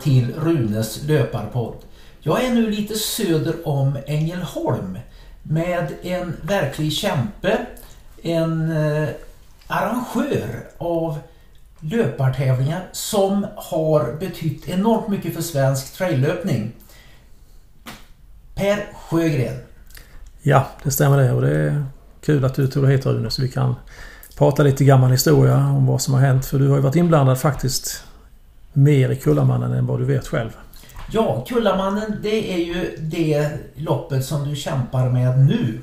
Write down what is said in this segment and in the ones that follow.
till Runes löparpodd. Jag är nu lite söder om Ängelholm med en verklig kämpe, en eh, arrangör av löpartävlingar som har betytt enormt mycket för svensk traillöpning. Per Sjögren. Ja, det stämmer det och det är kul att du tog dig hit Rune så vi kan prata lite gammal historia om vad som har hänt. För du har ju varit inblandad faktiskt mer i Kullamannen än vad du vet själv. Ja, Kullamannen det är ju det loppet som du kämpar med nu.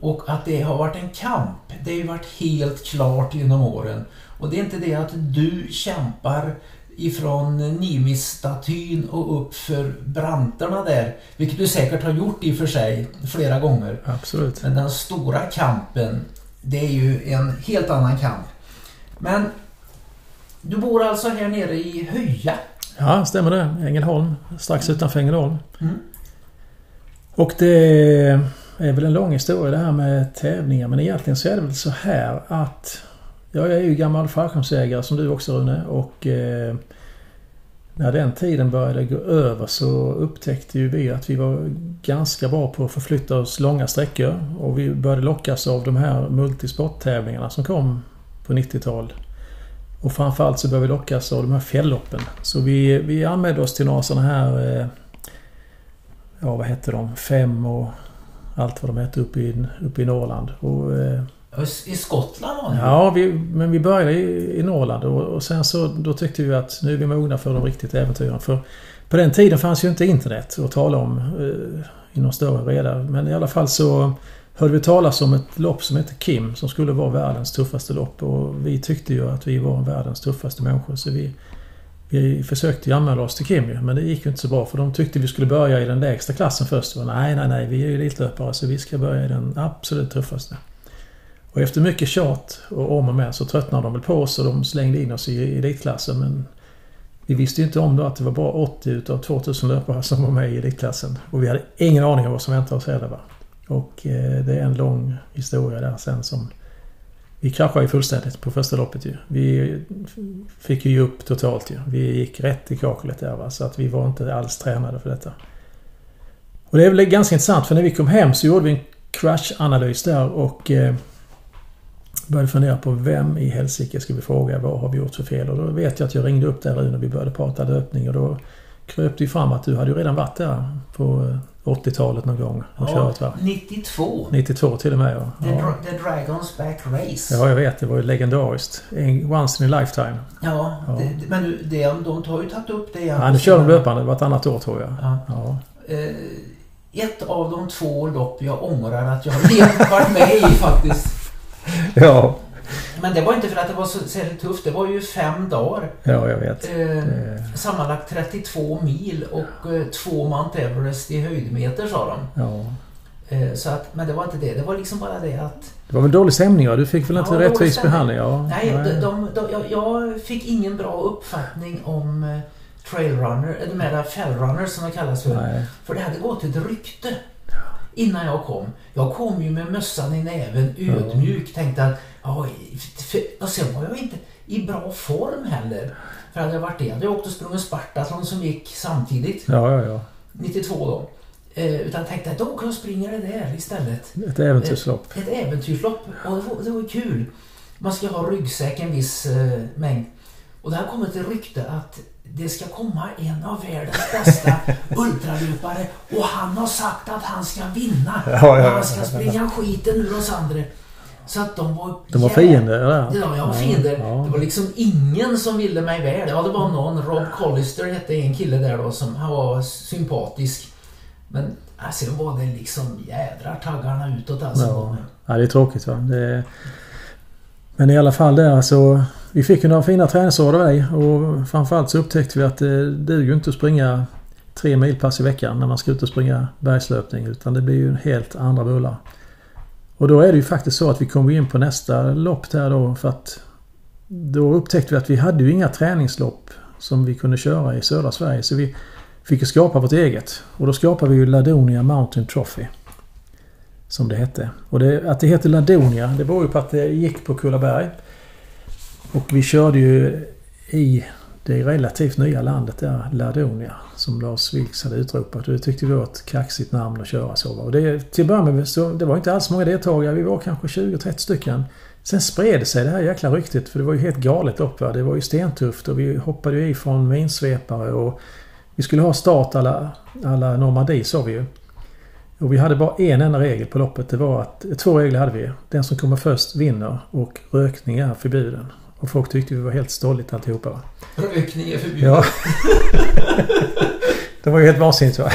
Och att det har varit en kamp, det har ju varit helt klart genom åren. Och det är inte det att du kämpar ifrån Nimis-statyn och upp för branterna där. Vilket du säkert har gjort i och för sig flera gånger. Absolut. Men den stora kampen, det är ju en helt annan kamp. Men du bor alltså här nere i Höja? Ja, stämmer det. Ängelholm. Strax utanför Ängelholm. Mm. Och det är väl en lång historia det här med tävlingar. Men egentligen så är det väl så här att jag är ju gammal fallskärmsjägare som du också Rune och eh, när den tiden började gå över så upptäckte ju vi att vi var ganska bra på att förflytta oss långa sträckor och vi började lockas av de här multisporttävlingarna som kom på 90-tal. Och framförallt så började vi lockas av de här fjällloppen. Så vi, vi anmälde oss till några sådana här... Eh, ja, vad hette de? Fem och allt vad de hette uppe i, uppe i Norrland. Och, eh, I Skottland var det? Ja, vi, men vi började i, i Norrland och, och sen så då tyckte vi att nu är vi mogna för de riktigt äventyren. För på den tiden fanns ju inte internet att tala om eh, i någon större reda. Men i alla fall så hörde vi talas om ett lopp som hette Kim som skulle vara världens tuffaste lopp. Och vi tyckte ju att vi var världens tuffaste människor. Så vi, vi försökte ju anmäla oss till Kim ju, men det gick ju inte så bra för de tyckte vi skulle börja i den lägsta klassen först. Och nej, nej, nej, vi är ju elitlöpare så vi ska börja i den absolut tuffaste. Och efter mycket tjat och om och med så tröttnade de väl på oss och de slängde in oss i elitklassen. Men vi visste ju inte om då att det var bara 80 utav 2000 löpare som var med i elitklassen. Och vi hade ingen aning om vad som väntade oss heller. Va? Och eh, det är en lång historia där sen som... Vi kraschade ju fullständigt på första loppet ju. Vi fick ju ge upp totalt ju. Vi gick rätt i kaklet där va. Så att vi var inte alls tränade för detta. Och det är väl ganska intressant för när vi kom hem så gjorde vi en crash-analys där och eh, började fundera på vem i helsike ska vi fråga? Vad har vi gjort för fel? Och då vet jag att jag ringde upp där när vi började prata löpning och då kröp det ju fram att du hade ju redan varit där på eh, 80-talet någon gång och ja, kört va? 92. 92 till och med ja. The, ja. The Dragons Back Race. Ja, jag vet. Det var ju legendariskt. En, once in a lifetime. Ja, Ja. Det, men det, de har ju tagit upp det igen. Ja, nu kör de löpande vartannat år tror jag. Ja. Ja. Eh, ett av de två lopp jag ångrar att jag har varit med i faktiskt. Ja, Men det var inte för att det var så särskilt tufft. Det var ju fem dagar. ja jag vet. Eh, Det- sammanlagt 32 mil och eh, två Mount Everest i höjdmeter sa de. Ja. Eh, så att, men det var inte det. Det var liksom bara det att... Det var väl dålig stämning va? Du fick väl Ja, inte dålig rättvis behandling? Ja. Nej, de, de, de, jag, jag fick ingen bra uppfattning om eh, trailrunner, eller med fellrunner som det kallas för. Nej. För det hade gått ett rykte innan jag kom. Jag kom ju med mössan i näven, ödmjuk, tänkte att ja, och sen var jag inte i bra form heller. För hade jag varit det hade jag åkt och sprungit Spartathlon som gick samtidigt, Ja, ja, ja. 92 då. Eh, utan tänkte att då kan jag springa det där istället. Ett äventyrslopp. Ett äventyrslopp och det var, det var kul. Man ska ha ryggsäck en viss eh, mängd. Och det har kommit ett rykte att det ska komma en av världens bästa ultralöpare och han har sagt att han ska vinna. Ja, ja, ja. han ska springa skiten ur oss andra. Så att de var... De var fiender, eller? Ja, jag var fiender. Ja. Det var liksom ingen som ville mig väl. Ja, det var någon. Rob Collister hette en kille där då som han var sympatisk. Men alltså, sen var det liksom jädrar taggarna utåt alltså. Ja. Ja, det är tråkigt va. Det... Men i alla fall där så... Vi fick ju några fina träningsår av dig och framförallt så upptäckte vi att det duger inte att springa tre milpass i veckan när man ska ut och springa bergslöpning utan det blir ju helt andra bullar. Och då är det ju faktiskt så att vi kommer in på nästa lopp där då för att då upptäckte vi att vi hade ju inga träningslopp som vi kunde köra i södra Sverige så vi fick ju skapa vårt eget. Och då skapade vi ju Ladonia Mountain Trophy. Som det hette. Och det, att det heter Ladonia det beror ju på att det gick på Kullaberg. Och vi körde ju i det relativt nya landet där, Ladonia, som Lars Vilks hade utropat. Och det tyckte vi var ett kaxigt namn att köra så. Och det, till att börja med så, det var inte alls många deltagare. Vi var kanske 20-30 stycken. Sen spred sig det här jäkla ryktet för det var ju helt galet upp. Va? Det var ju stentufft och vi hoppade ju i från minsvepare och vi skulle ha start alla, alla Normandie sa vi ju. Och vi hade bara en enda regel på loppet. Det var att, två regler hade vi. Den som kommer först vinner och rökning är förbjuden. Och folk tyckte vi var helt stolligt alltihopa. Va? Rökning är förbjuden? Ja. det var ju helt vansinnigt va.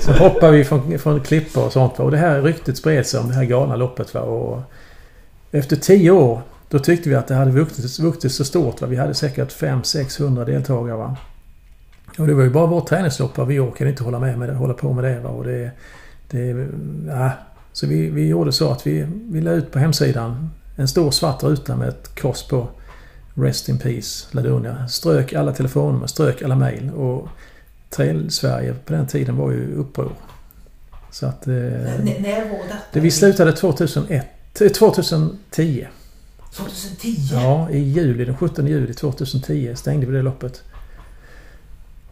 Så hoppade vi från, från klippor och sånt va. Och det här ryktet spred sig om det här galna loppet va. Och efter tio år då tyckte vi att det hade vuxit, vuxit så stort. Va? Vi hade säkert 500-600 deltagare. Va? Och det var ju bara vårt träningslopp. Va? Vi orkade inte hålla, med med det, hålla på med det. Va? Och det, det ja. Så vi, vi gjorde så att vi, vi la ut på hemsidan en stor svart ruta med ett kors på Rest in Peace Ladonia. Strök alla telefonnummer, strök alla mejl. Och Trail-Sverige på den tiden var ju uppror. Så att... Eh? Det vi slutade 2001 2010. 2010? Ja, i juli. Den 17 juli 2010 stängde vi det loppet.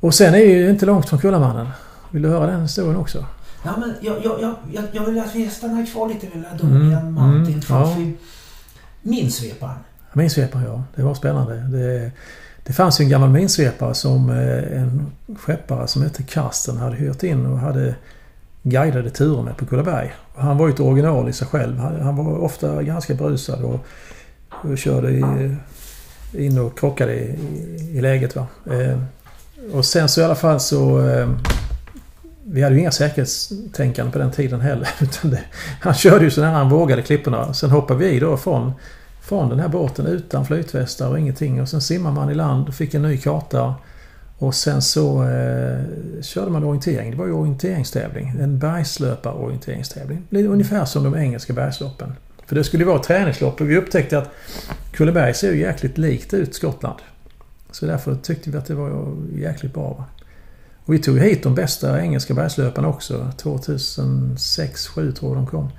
Och sen är ju inte långt från Kullamannen. Vill du höra den historien också? Ja, men jag, jag, jag, jag vill att vi stannar kvar lite vid Ladonian mm, Mountain mm, Trophy. Ja. Minsveparen. Minsveparen, ja. Det var spännande. Det, det fanns ju en gammal minsvepare som eh, en skeppare som hette Karsten hade hyrt in och hade guidade turer med på Kullaberg. Han var ju ett original i sig själv. Han, han var ofta ganska brusad och, och körde i, in och krockade i, i, i läget. Va? Eh, och sen så i alla fall så... Eh, vi hade ju inga säkerhetstänkande på den tiden heller. Utan det, han körde ju så nära han vågade klipporna. Sen hoppade vi i då från, från den här båten utan flytvästar och ingenting. Och sen simmar man i land och fick en ny karta. Och sen så eh, körde man orientering. Det var ju orienteringstävling. En bergslöparorienteringstävling. Ungefär som de engelska bergsloppen. För det skulle ju vara träningslopp och vi upptäckte att Kulleberg ser ju jäkligt likt ut Skottland. Så därför tyckte vi att det var jäkligt bra. Va? Och vi tog hit de bästa engelska bergslöparna också. 2006-2007 tror jag de kom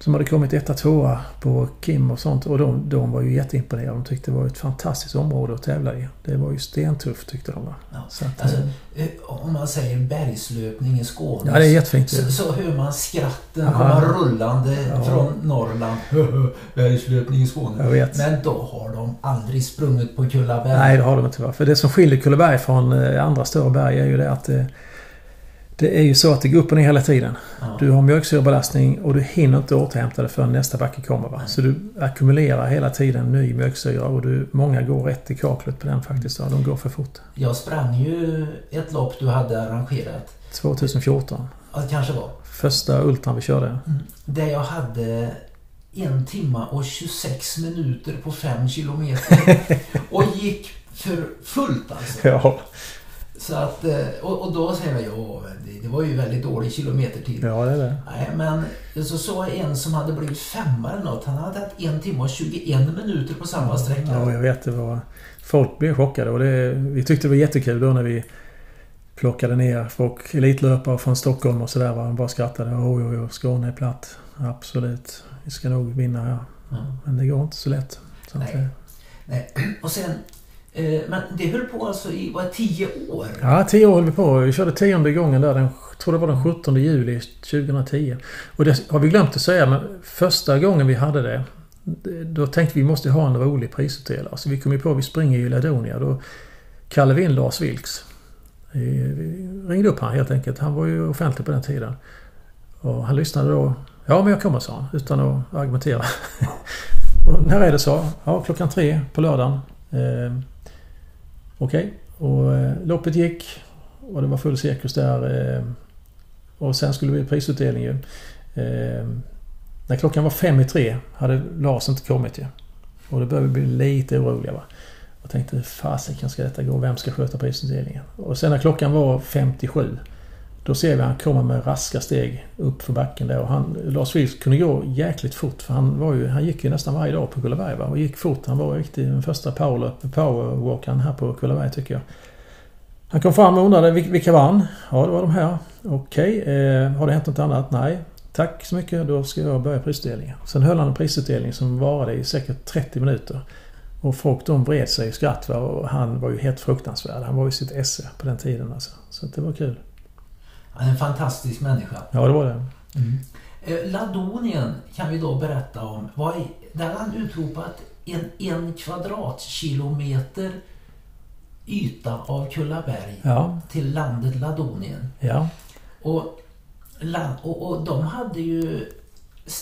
som hade kommit etta, tvåa på Kim och sånt. Och de, de var ju jätteimponerade. De tyckte det var ett fantastiskt område att tävla i. Det var ju stentufft tyckte de. Ja. Så att, alltså, eh, om man säger bergslöpning i Skåne. Ja, det är jättefint. Så, så hör man skratten Aha. komma rullande ja. från Norrland. bergslöpning i Skåne. Men då har de aldrig sprungit på Kullaberg. Nej, det har de inte. För det som skiljer Kullaberg från eh, andra större berg är ju det att eh, det är ju så att det går upp och ner hela tiden. Ja. Du har mjölksyrebelastning och du hinner inte återhämta dig förrän nästa backe kommer. Va? Så du ackumulerar hela tiden ny mjölksyra och du, många går rätt i kaklet på den faktiskt. Då. De går för fort. Jag sprang ju ett lopp du hade arrangerat. 2014. Ja, det kanske var. Första Ultran vi körde. Mm. Där jag hade en timma och 26 minuter på 5 kilometer. och gick för fullt alltså. Ja. Så att, eh, och, och då säger jag, ja, det, det var ju väldigt dålig kilometertid. Ja, det är det. Nej, men så såg jag en som hade blivit femma eller något. Han hade haft en timme och 21 minuter på samma sträcka. Ja, jag vet. Det var... Folk blev chockade och det, vi tyckte det var jättekul då när vi plockade ner folk, elitlöpare från Stockholm och sådär. De bara skrattade. Oj, oj, oj, Skåne är platt. Absolut. Vi ska nog vinna här. Ja. Men det går inte så lätt. Så Nej. Att, Nej. Och sen Eh, men det höll på alltså i var tio år? Ja, tio år höll vi på. Vi körde tionde gången där. Den, tror det var den 17 juli 2010. Och det har vi glömt att säga, men första gången vi hade det då tänkte vi måste ha en rolig prisutdelare. Så vi kom ju på, vi springer ju i Ladonia. Då kallade vi in Lars Vilks. Eh, vi ringde upp han helt enkelt. Han var ju offentlig på den tiden. Och han lyssnade då. Ja, men jag kommer, sa han. Utan att argumentera. och när är det så? Ja, klockan tre på lördagen. Eh, Okej, okay. och eh, loppet gick och det var full cirkus där. Eh, och sen skulle det bli prisutdelning ju. Eh, när klockan var fem i tre hade Lars inte kommit ju. Och då började vi bli lite oroliga va. Och tänkte hur fasiken ska detta gå? Vem ska sköta prisutdelningen? Och sen när klockan var 57 då ser vi han komma med raska steg upp för backen där. Och han, Lars Vilks kunde gå jäkligt fort för han, var ju, han gick ju nästan varje dag på Kullaberg va? och gick fort. Han var riktigt den första powerwalkern här på Kullaberg tycker jag. Han kom fram och undrade vilka vann? Ja, det var de här. Okej, okay. eh, har det hänt något annat? Nej. Tack så mycket, då ska jag börja prisutdelningen. Sen höll han en prisutdelning som varade i säkert 30 minuter. Och folk de vred sig i skratt va? och han var ju helt fruktansvärd. Han var ju sitt esse på den tiden alltså. Så det var kul. En fantastisk människa. Ja, det var det. Eh, Ladonien kan vi då berätta om. Var där han utropat en, en kvadratkilometer yta av Kullaberg Ja, till landet Ladonien. ja. Och, och, och de hade ju...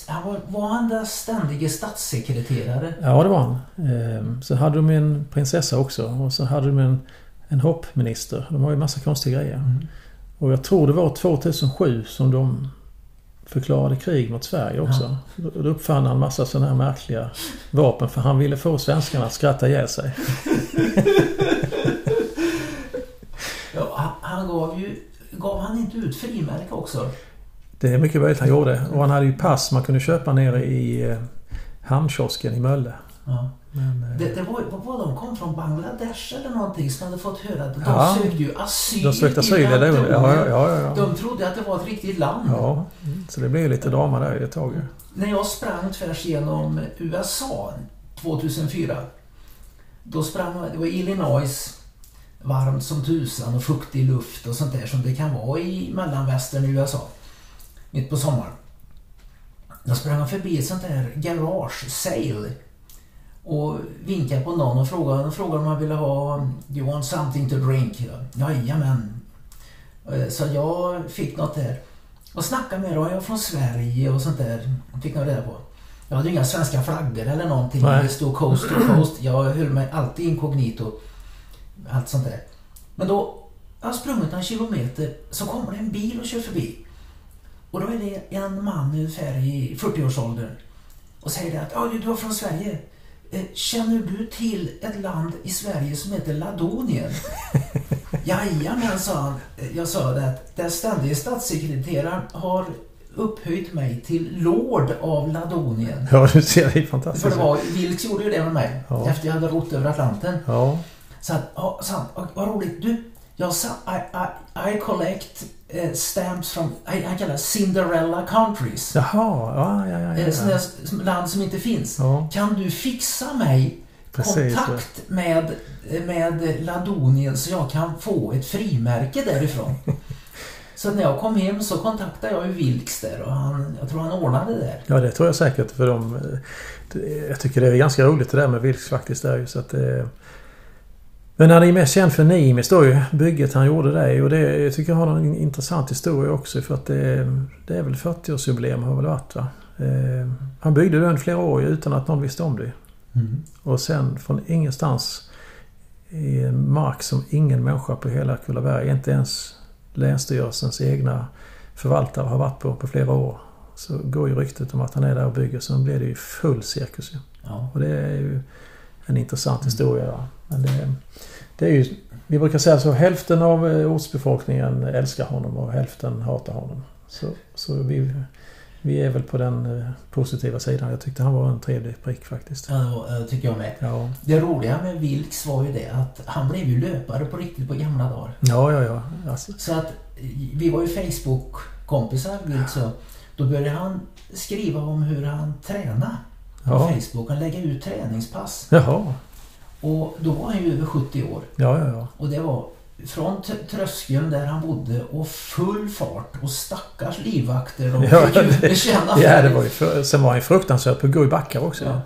Han var, var han där ständige statssekreterare? Ja, det var han. Ehm, Så hade de en prinsessa också och så hade de en, en hoppminister. De har ju massa konstiga grejer. Mm. Och jag tror det var 2007 som de förklarade krig mot Sverige också. Då då uppfann han massa sådana här märkliga vapen för han ville få svenskarna att skratta ihjäl sig. Ja, han, han gav ju... Gav han inte ut frimärke också? Det är mycket möjligt han gjorde. Och han hade ju pass man kunde köpa nere i eh, hamnkiosken i Mölle. Ja. Men, eh, Det, det var, vad var de kom från Bangladesh eller någonting som hade fått höra att de Ja. sökte ju asyl de sökte asyl, är väl- ja, ja, ja, ja. De trodde att det var ett riktigt land. Ja, så det blev lite drama där ett tag. När jag sprang tvärs genom USA 2004. Då sprang jag, det var Illinois, varmt som tusan och fuktig luft och sånt där som det kan vara i mellanvästern i USA. Mitt på sommaren. Då sprang jag förbi ett sånt där garage sale och vinkade på någon och frågade, och frågade om han ville ha Do you want something to drink? Jajamän. Eh, Så jag fick något där. Och snackade med dem. Jag är från Sverige och sånt där. Fick jag reda på. Jag hade inga svenska flaggor eller någonting. Nej. Det stod coast to coast. Jag höll mig alltid inkognito. Allt sånt där. Men då, jag har sprungit en kilometer, så kommer det en bil och kör förbi. Och då är det en man ungefär i 40-årsåldern. Och säger att ja, du, är från Sverige. Eh, Känner du till ett land i Sverige som heter Ladonien? Jajamän, sa han. Jag sa det att den ständige statssekreteraren har upphöjt mig till Lord av Ladonien. Ja, du ser, det är För fantastiskt. det var, Wilkes gjorde ju det med mig. Ja. Efter jag hade rott över Atlanten. Ja, Så att, ja, så han, "Vad- vad roligt. Du, jag sa, I, I, I collect eh, stamps from, I, han kallar det Cinderella countries. jaha, ja, ja, ja. Eh, ja, sådana ja. där s- land som inte finns. ja Kan du fixa mig precis. kontakt med, med Ladonien så jag kan få ett frimärke därifrån? så när jag kom hem så kontaktade jag ju Wilkes där och han, jag tror han ordnade det där. Ja, det tror jag säkert för de... eh, det- Jag tycker det är ganska roligt det där med Vilks faktiskt. Där, så att, eh, men han är mest känd för Nimis då ju. Bygget han gjorde där och det jag tycker jag har en intressant historia också för att det, det är väl 40-årsjubileum har väl varit va? Eh, Han byggde den flera år utan att någon visste om det. Och sen från ingenstans i mark som ingen människa på hela Kullaberg, inte ens Länsstyrelsens egna förvaltare har varit på på flera år. Så går ju ryktet om att han är där och bygger. Sen blir det ju full cirkus. Ja. Och det är ju en intressant historia. Men det, det är ju... Vi brukar säga så hälften av eh, ortsbefolkningen älskar honom och hälften hatar honom. Så, så vi, vi är väl på den eh, positiva sidan. Jag tyckte han var en trevlig prick faktiskt. Ja, det det tycker jag med. Ja, Det roliga med Wilkes var ju det att han blev ju löpare på riktigt på gamla dagar. ja, ja. ja. Alltså, Så att vi var ju Facebook-kompisar Wilkes och då började han skriva om hur han tränade på ja. Facebook. Han lägga ut träningspass. Jaha. Och då var han ju över 70 år. Ja, ja, ja. Och det var från tröskeln där han bodde och full fart och stackars livvakter. De Ja, det- bekänna Ja, det var ju sen var han ju fruktansvärd på att gå i backar också. Ja.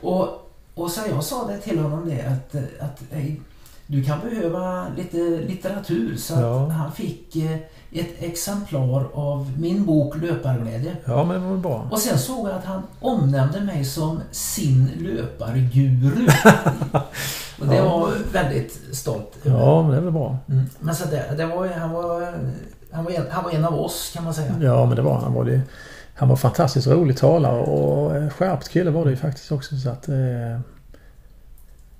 Och, och så jag sa det till honom det att, att hej, du kan behöva lite litteratur. Så att Ja. han fick eh, ett exemplar av min bok Löparglädje. Ja, men väl bra. Och sen såg jag att han omnämnde mig som sin löparguru. och det Ja. var väldigt stolt. Ja, men det är väl bra. Mm. Men så det, det var, han, var, han, var en, han var en av oss kan man säga. Ja, men det var han. Han var, det, han var fantastiskt rolig talare och eh, skärpt kille var det ju faktiskt också. Så att, eh,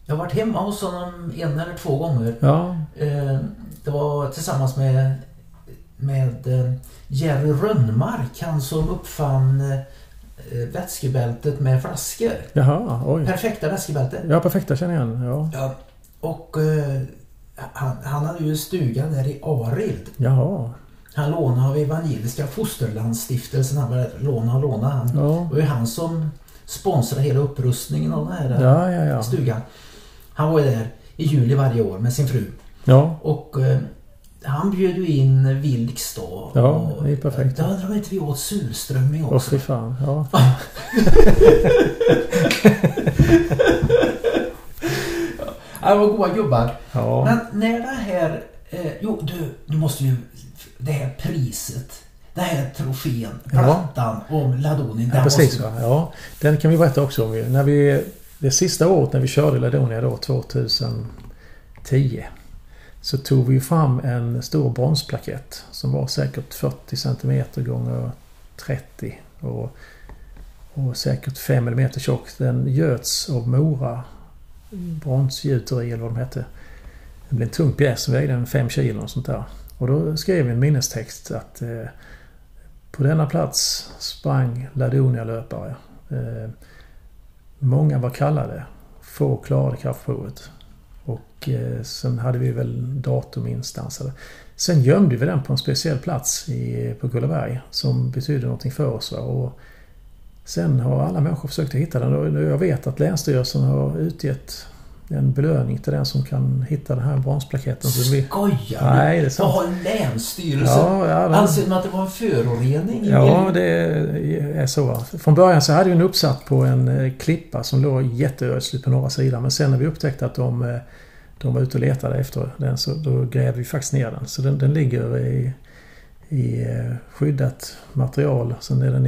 Jag har varit hemma hos honom en eller två gånger. ja, Eh, Det var tillsammans med, med eh, Jerry Rönnmark, han som uppfann eh, vätskebältet med flaskor. jaha, oj. Perfekta vätskebälte. Ja, perfekta känner jag igen. Ja. Ja. Och eh, han, han hade ju en stuga där i Arild. Jaha. Han lånade av Evangeliska Fosterlandsstiftelsen. Han började låna och låna. Han, Ja. det var ju han som, sponsrar hela upprustningen av den här Ja, ja, ja. stugan. Han var ju där i juli varje år med sin fru. Ja, Och eh, han bjöd ju in Vilks då. Ja, det är perfekt. Undrar om inte vi åt surströmming också. fy fan. Ja. Ja, det var goda gubbar. ja. Men när det här... Eh, jo, du, du måste ju... Det här priset. Den här trofén, Ja. plattan om Ladoni. Ja, precis. måste- Va? Ja, den kan vi berätta också om. När vi, det sista året när vi körde Ladonia då, 2010. Så tog vi fram en stor bronsplakett som var säkert 40 cm gånger 30 och, och säkert 5 mm tjock. Den göts av Mora bronsgjuteri eller vad de hette. Det blev en tung pjäs som vägde 5 kilo och sånt där. Och då skrev vi en minnestext att eh, på denna plats sprang Ladonia-löpare. Eh, många var kallade. Få klarade kraftprovet. Och eh, sen hade vi väl datum instansade. Sen gömde vi den på en speciell plats i, på Kullaberg som betyder någonting för oss. Och sen har alla människor försökt att hitta den och jag vet att Länsstyrelsen har utgett en belöning till den som kan hitta den här bronsplaketten. Skojar Nej, det är du? sant. Vad har Länsstyrelsen? Ja, ja, den- Anser de att det var en förorening? Ja, det är så. Från början så hade vi en uppsatt på en eh, klippa som låg jätteödsligt på norra sidan. Men sen när vi upptäckte att de, eh, de var ute och letade efter den så då grävde vi faktiskt ner den. Så den, den ligger i, i eh, skyddat material. Sen är den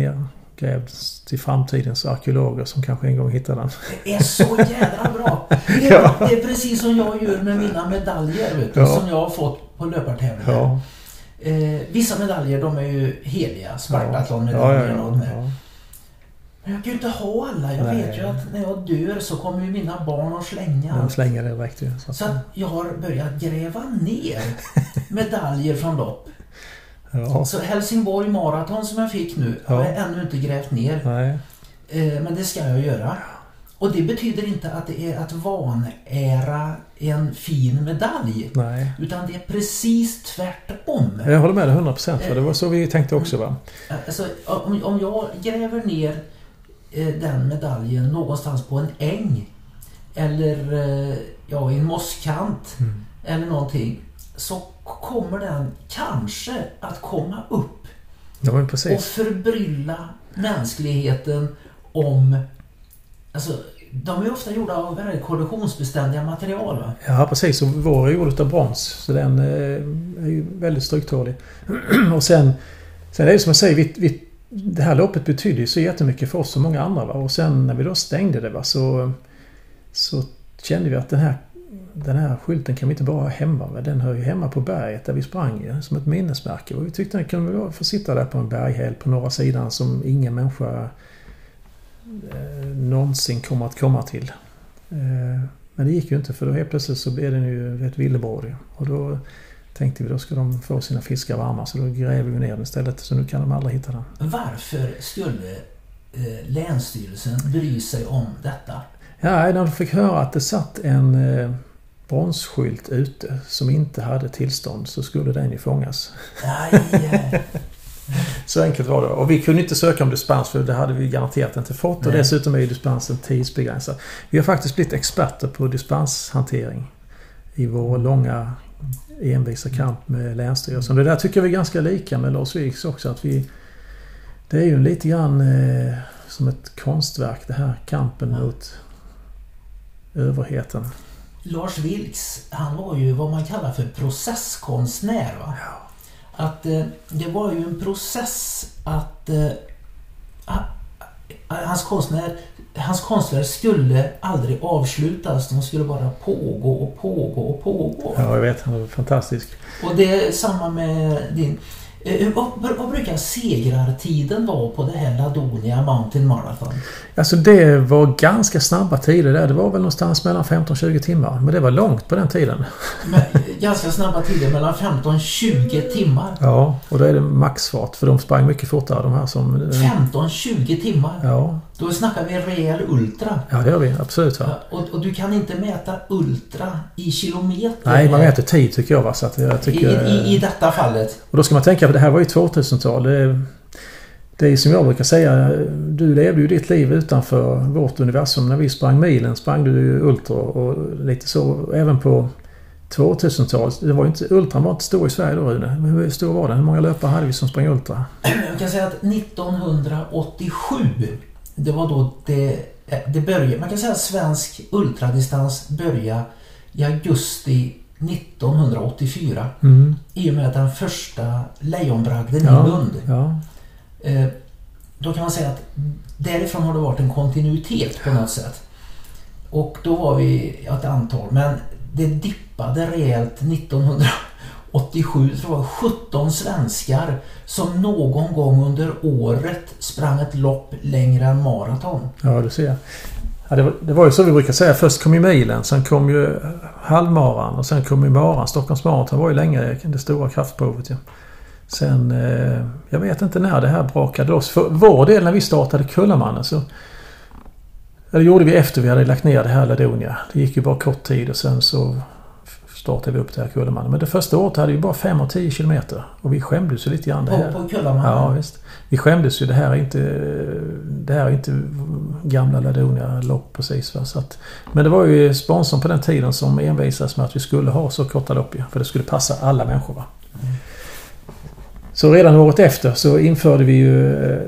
nergrävd till framtidens arkeologer som kanske en gång hittar den. Det är så jädra bra! Det är, Ja. det är precis som jag gör med mina medaljer vet du, Ja. som jag har fått på löpartävlingar. Ja, Eh, vissa medaljer de är ju heliga. Spartathlon-medaljer ja, ja. Men jag kan ju inte ha alla. Jag Nej. vet ju att när jag dör så kommer ju mina barn att slänga De slänger det direkt ju. Så Så jag har börjat gräva ner medaljer från lopp. Ja, Så Helsingborg Marathon som jag fick nu har Ja. jag ännu inte grävt ner. nej. Eh, men det ska jag göra. Och det betyder inte att det är att vanära en fin medalj. Nej. Utan det är precis tvärtom. Jag håller med dig 100% för det var så vi tänkte också va? Alltså, om, om jag gräver ner eh, den medaljen någonstans på en äng eller eh, ja, i en mosskant Mm. eller någonting så kommer den kanske att komma upp Ja och förbrylla mänskligheten om... Alltså, de är ofta gjorda av väldigt korrosionsbeständiga material. Va? Ja precis och vår är gjord av brons så den eh, är ju väldigt stryktålig. och sen, sen är det som jag säger, vi, vi, det här loppet betydde ju så jättemycket för oss och många andra. Va? Och sen när vi då stängde det va, så, så kände vi att den här, den här skylten kan vi inte bara ha hemma. med. Den hör ju hemma på berget där vi sprang ju, som ett minnesmärke. Och vi tyckte den kunde få sitta där på en berghäll på norra sidan som ingen människa eh, någonsin kommer att komma till. Eh, men det gick ju inte för då helt plötsligt så blev den ju ett villebråd. Och då tänkte vi då ska de få sina fiskar varma så då gräver vi ner den istället. Så nu kan de aldrig hitta den. Varför skulle eh, Länsstyrelsen bry sig om detta? Ja, när de fick höra att det satt en eh, bronsskylt ute som inte hade tillstånd så skulle den ju fångas. Nej, Så enkelt var det. Och vi kunde inte söka om dispens för det hade vi garanterat inte fått. Och Nej. dessutom är ju dispensen tidsbegränsad. Vi har faktiskt blivit experter på dispenshantering i vår långa envisa kamp med Länsstyrelsen. Det där tycker vi är ganska lika med Lars Vilks också. Att vi, det är ju lite grann eh, som ett konstverk det här kampen Ja. mot överheten. Lars Vilks, han var ju vad man kallar för processkonstnär. Va? Att eh, det var ju en process att eh, ha- hans, konstnär, hans konstverk skulle aldrig avslutas. De skulle bara pågå och pågå och pågå. Ja, jag vet. Han är fantastisk. Och det är samma med din... Eh, vad, vad brukar segrartiden vara på det här Ladonia Mountain Marathon? Alltså det var ganska snabba tider där. Det var väl någonstans mellan 15-20 timmar. Men det var långt på den tiden. Med ganska snabba tider, mellan 15-20 timmar. Ja, och då är det maxfart. För de sprang mycket fortare de här som... 15-20 timmar. Ja, Då snackar vi rejäl ultra. ja det gör vi. Absolut. Ja, Och, och du kan inte mäta ultra i kilometer. Nej, man mäter tid tycker jag. Va? Så att jag I, tycker, i, I detta fallet. Och då ska man tänka, för det här var ju 2000-tal. Det, det är som jag brukar säga, du levde ju ditt liv utanför vårt universum. När vi sprang milen sprang du ju Ultra och lite så. Även på 2000-talet. Det var inte, Ultran var inte stor i Sverige då Rune. Hur stor var den? Hur många löpare hade vi som sprang Ultra? Jag kan säga att 1987 det var då det, det började. Man kan säga att svensk ultradistans började i augusti 1984. Mm. I och med den första lejonbragden ja, i Lund. Ja. Eh, då kan man säga att därifrån har det varit en kontinuitet på något sätt. Och då var vi ett antal, men det dippade rejält 87, tror jag, 17 svenskar som någon gång under året sprang ett lopp längre än maraton. Ja, du ser. Ja, det, var, det var ju så vi brukar säga. Först kom ju milen, sen kom ju eh, halvmaran och sen kom ju maran. Stockholms maraton var ju länge det stora kraftprovet. Ja. Sen, eh, jag vet inte när det här brakade loss. För vår del när vi startade Kullamannen så... Det gjorde vi efter vi hade lagt ner det här Ladonia. Det gick ju bara kort tid och sen så startade vi upp det här Kullamannen. Men det första året hade vi bara 5 och 10 kilometer. Och vi skämdes ju lite grann. Det här. På, på Kullamannen? Ja, visst. Vi skämdes ju. Det här är inte, det här är inte gamla Ladonia-lopp precis. Va? Så att, men det var ju sponsorn på den tiden som envisades med att vi skulle ha så korta lopp ju. För det skulle passa alla människor. Va? Mm. Så redan året efter så införde vi ju eh,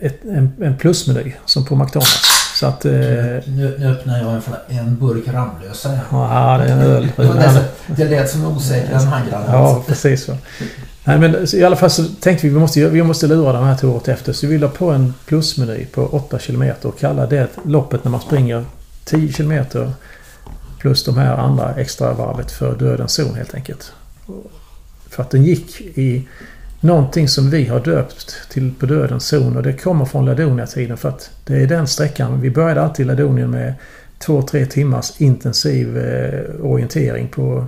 ett, en, en plusmeny som på McDonalds. Så att, eh, nu, nu öppnar jag en, en burk Ramlösa. Ja, det är en öl. det lät som osäkrare än handgranater. Ja, precis så. Nej, men i alla fall så tänkte vi vi måste, vi måste lura de här till året efter. Så vi la på en plusmeny på 8 km och kalla det loppet när man springer 10 km plus de här andra extra varvet för dödens zon helt enkelt. För att den gick i någonting som vi har döpt till på dödens zon och det kommer från Ladonia-tiden för att det är den sträckan. Vi började alltid Ladonien med två, tre timmars intensiv eh, orientering på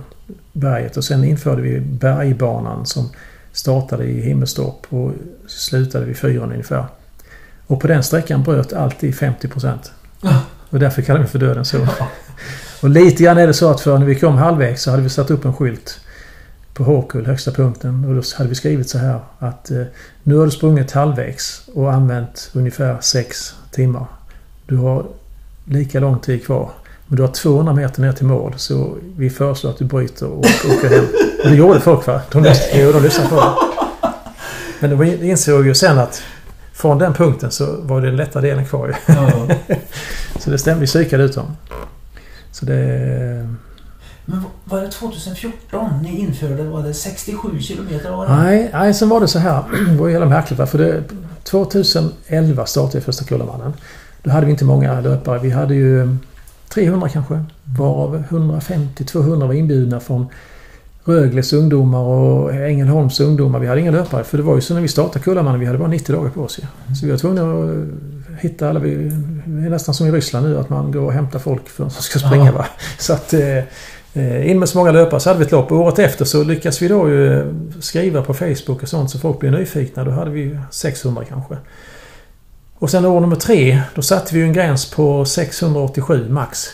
berget och sen införde vi bergbanan som startade i Himmelstorp och slutade vid fyran ungefär. Och på den sträckan bröt alltid 50 procent. Och därför kallar vi för dödens zon. Och lite grann är det så att för när vi kom halvvägs så hade vi satt upp en skylt på Håkull, högsta punkten. Och då hade vi skrivit så här att eh, nu har du sprungit halvvägs och använt ungefär 6 timmar. Du har lika lång tid kvar. Men du har 200 meter ner till mål så vi föreslår att du bryter och åker hem. Och det gjorde folk va? De, lyssnade, de lyssnade på det. Men de insåg ju sen att från den punkten så var det den lätta delen kvar ju. så det stämde. Vi psykade ut dem. Så det... Men var det 2014 ni införde, var det 67 kilometer? Var det? Nej, nej, sen var det så här. Det var ju märkligt. För det, 2011 startade första Kullamannen. Då hade vi inte många löpare. Vi hade ju 300 kanske. Varav 150-200 var inbjudna från Rögles ungdomar och Ängelholms ungdomar. Vi hade inga löpare. För det var ju så när vi startade Kullamannen. Vi hade bara 90 dagar på oss. Ja. Så vi var tvungna att hitta alla. Vi, det är nästan som i Ryssland nu att man går och hämtar folk för, som ska springa. Va? Så att... Eh, Eh, in med så många löpare så hade vi ett lopp. Året efter så lyckades vi då ju eh, skriva på Facebook och sånt så folk blev nyfikna. Då hade vi 600 kanske. Och sen år nummer tre, då satte vi ju en gräns på 687 max.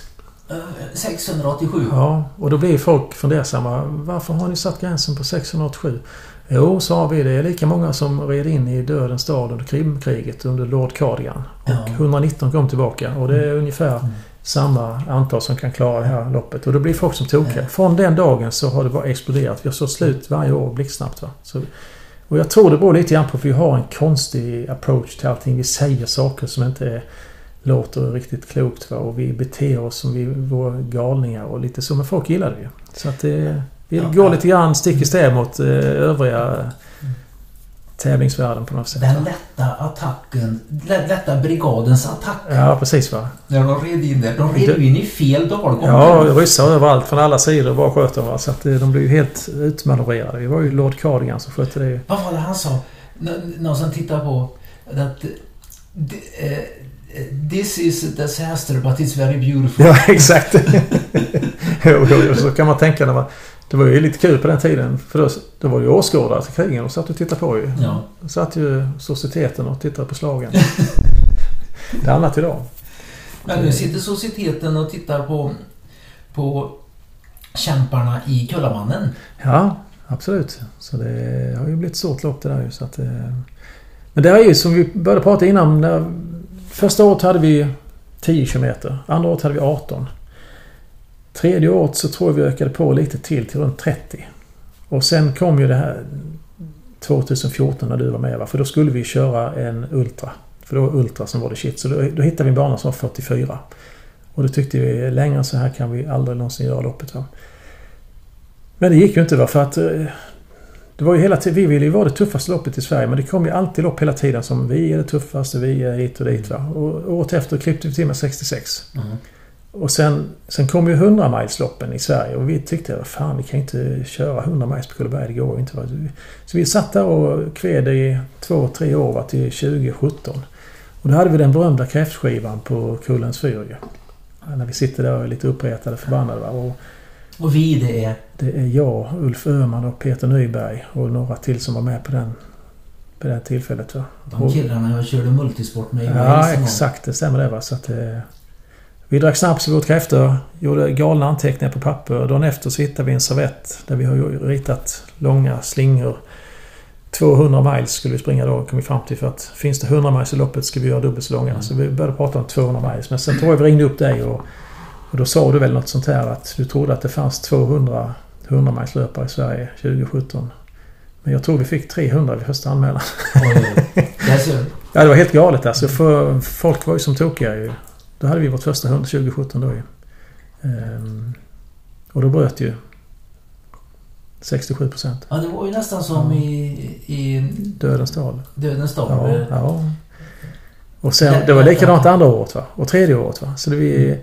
687? Ja, och då blev folk fundersamma. Varför har ni satt gränsen på 687? Jo, sa vi, det är lika många som red in i Dödens stad under Krimkriget under Lord Cardigan. Och ja. 119 kom tillbaka och det är ungefär mm samma antal som kan klara det här loppet. Och då blir folk som tokiga. Från den dagen så har det bara exploderat. Vi har så slut varje år blixtsnabbt. Va? Så, och jag tror det beror lite grann på att vi har en konstig approach till allting. Vi säger saker som inte låter riktigt klokt. Va? Och vi beter oss som vi vore galningar och lite så. Men folk gillar det ju. Så att det, vi går lite grann stick i stäv mot eh, övriga tävlingsvärlden på något sätt. Den lätta attacken, lätta brigadens attack. Ja, precis va. När de red in där. De red in i fel dalgång. Ja, ryssar överallt från alla sidor bara sköt de. Så att eh, de blev ju helt utmanövrerade. Det var ju Lord Cardigan som skötte det. Vad var det han sa? Någon som tittar på... Att, eh, This is a disaster but it's very beautiful. Ja, exakt. jo, jo, så kan man tänka när man det var ju lite kul på den tiden. För då, då var det ju åskådare till krigen. De satt och tittade på ju. Ja. Satt ju societeten och tittade på slagen. det är annat idag. Men nu sitter societeten och tittar på, på kämparna i Kullamannen. Ja, absolut. Så det har ju blivit ett stort lopp det där ju. Så att, eh, Men det är ju som vi började prata innan. När, första året hade vi 10 km. Andra året hade vi 18. Tredje året så tror jag vi ökade på lite till, till runt 30. Och sen kom ju det här 2014 när du var med va? För då skulle vi köra en Ultra. För då var Ultra som var det shit. Så då, då hittade vi en bana som var 44. Och då tyckte vi längre så här kan vi aldrig någonsin göra loppet. Va? Men det gick ju inte va? för att eh, det var ju hela tiden, vi ville ju vara det tuffaste loppet i Sverige men det kom ju alltid lopp hela tiden som vi är det tuffaste, vi är hit och dit. Va? Och året efter klippte vi till med 66. Mm. Och sen, sen kom ju 100 milesloppen i Sverige och vi tyckte fan vi kan inte köra 100 miles på Kullaberg, det går inte. Va? Så vi satt där och kved i två, tre år va? till 2017. Och då hade vi den berömda kräftskivan på Kullens fyr. När vi sitter där och är lite uppretade, förbannade. Va? Och, och vi det är? Det är jag, Ulf Öhman och Peter Nyberg och några till som var med på den på det tillfället. Va? De killarna jag körde multisport med Ja, exakt. Det stämmer det. Va? Så att, eh, vi drack snaps och åt kräftor. Gjorde galna anteckningar på papper. Dagen efter så hittade vi en servett där vi har ritat långa slingor. 200 miles skulle vi springa då, kom vi fram till. För att finns det 100 miles i loppet ska vi göra dubbelt så långa. Mm. Så vi började prata om 200 miles. Men sen tror jag vi ringde upp dig och och då sa du väl något sånt här att du trodde att det fanns 200 100 i Sverige 2017. Men jag tror vi fick 300 vid första anmälan. ja, det var helt galet alltså. För folk var ju som tokiga ju. Då hade vi vårt första 100 2017 då ju. Ehm, och då bröt ju 67 procent. Ja, det var ju nästan som i, i... Dödens dal. Dödens dal. Ja, ja. Och sen, det var likadant andra året va? Och tredje året va? Så det vi... Mm.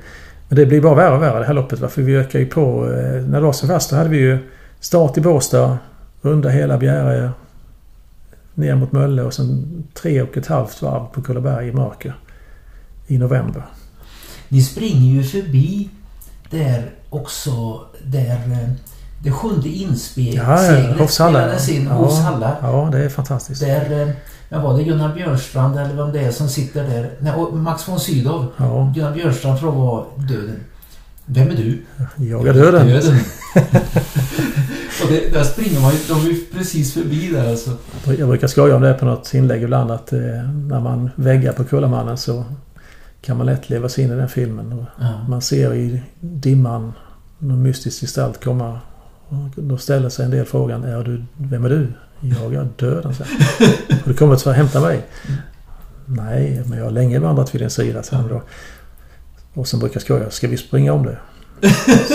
Men det blir bara värre och värre det här loppet. Va? För vi ökar ju på. Eh, när det var som värst då hade vi ju start i Båstad. Runda hela Bjäre. Ner mot Mölle och sen tre och ett halvt varv på Kullaberg i mörker. I november. Ni springer ju förbi där också där eh, det sjunde inseglet ja, ja, spelades in hos Halla. Ja, det är fantastiskt. Där eh, men var det Gunnar Björnstrand eller vem det är som sitter där? Nej, Max von Sydow. Ja. Gunnar Björnstrand jag var döden. Vem är du? Jag är döden. döden. och det, där springer man ju, de är ju precis förbi där alltså. Jag brukar skoja om det på något inlägg ibland att eh, när man väggar på Kullamannen så kan man lätt leva sig in i den filmen. Och ja. Man ser i dimman någon mystisk gestalt komma. Och då ställer sig en del frågan, är du, vem är du? Jag är död, han säger. Har du kommit för att hämta mig? Nej, men jag har länge vandrat vid din sida, sa han då. Och sen brukar jag skoja, ska vi springa om det?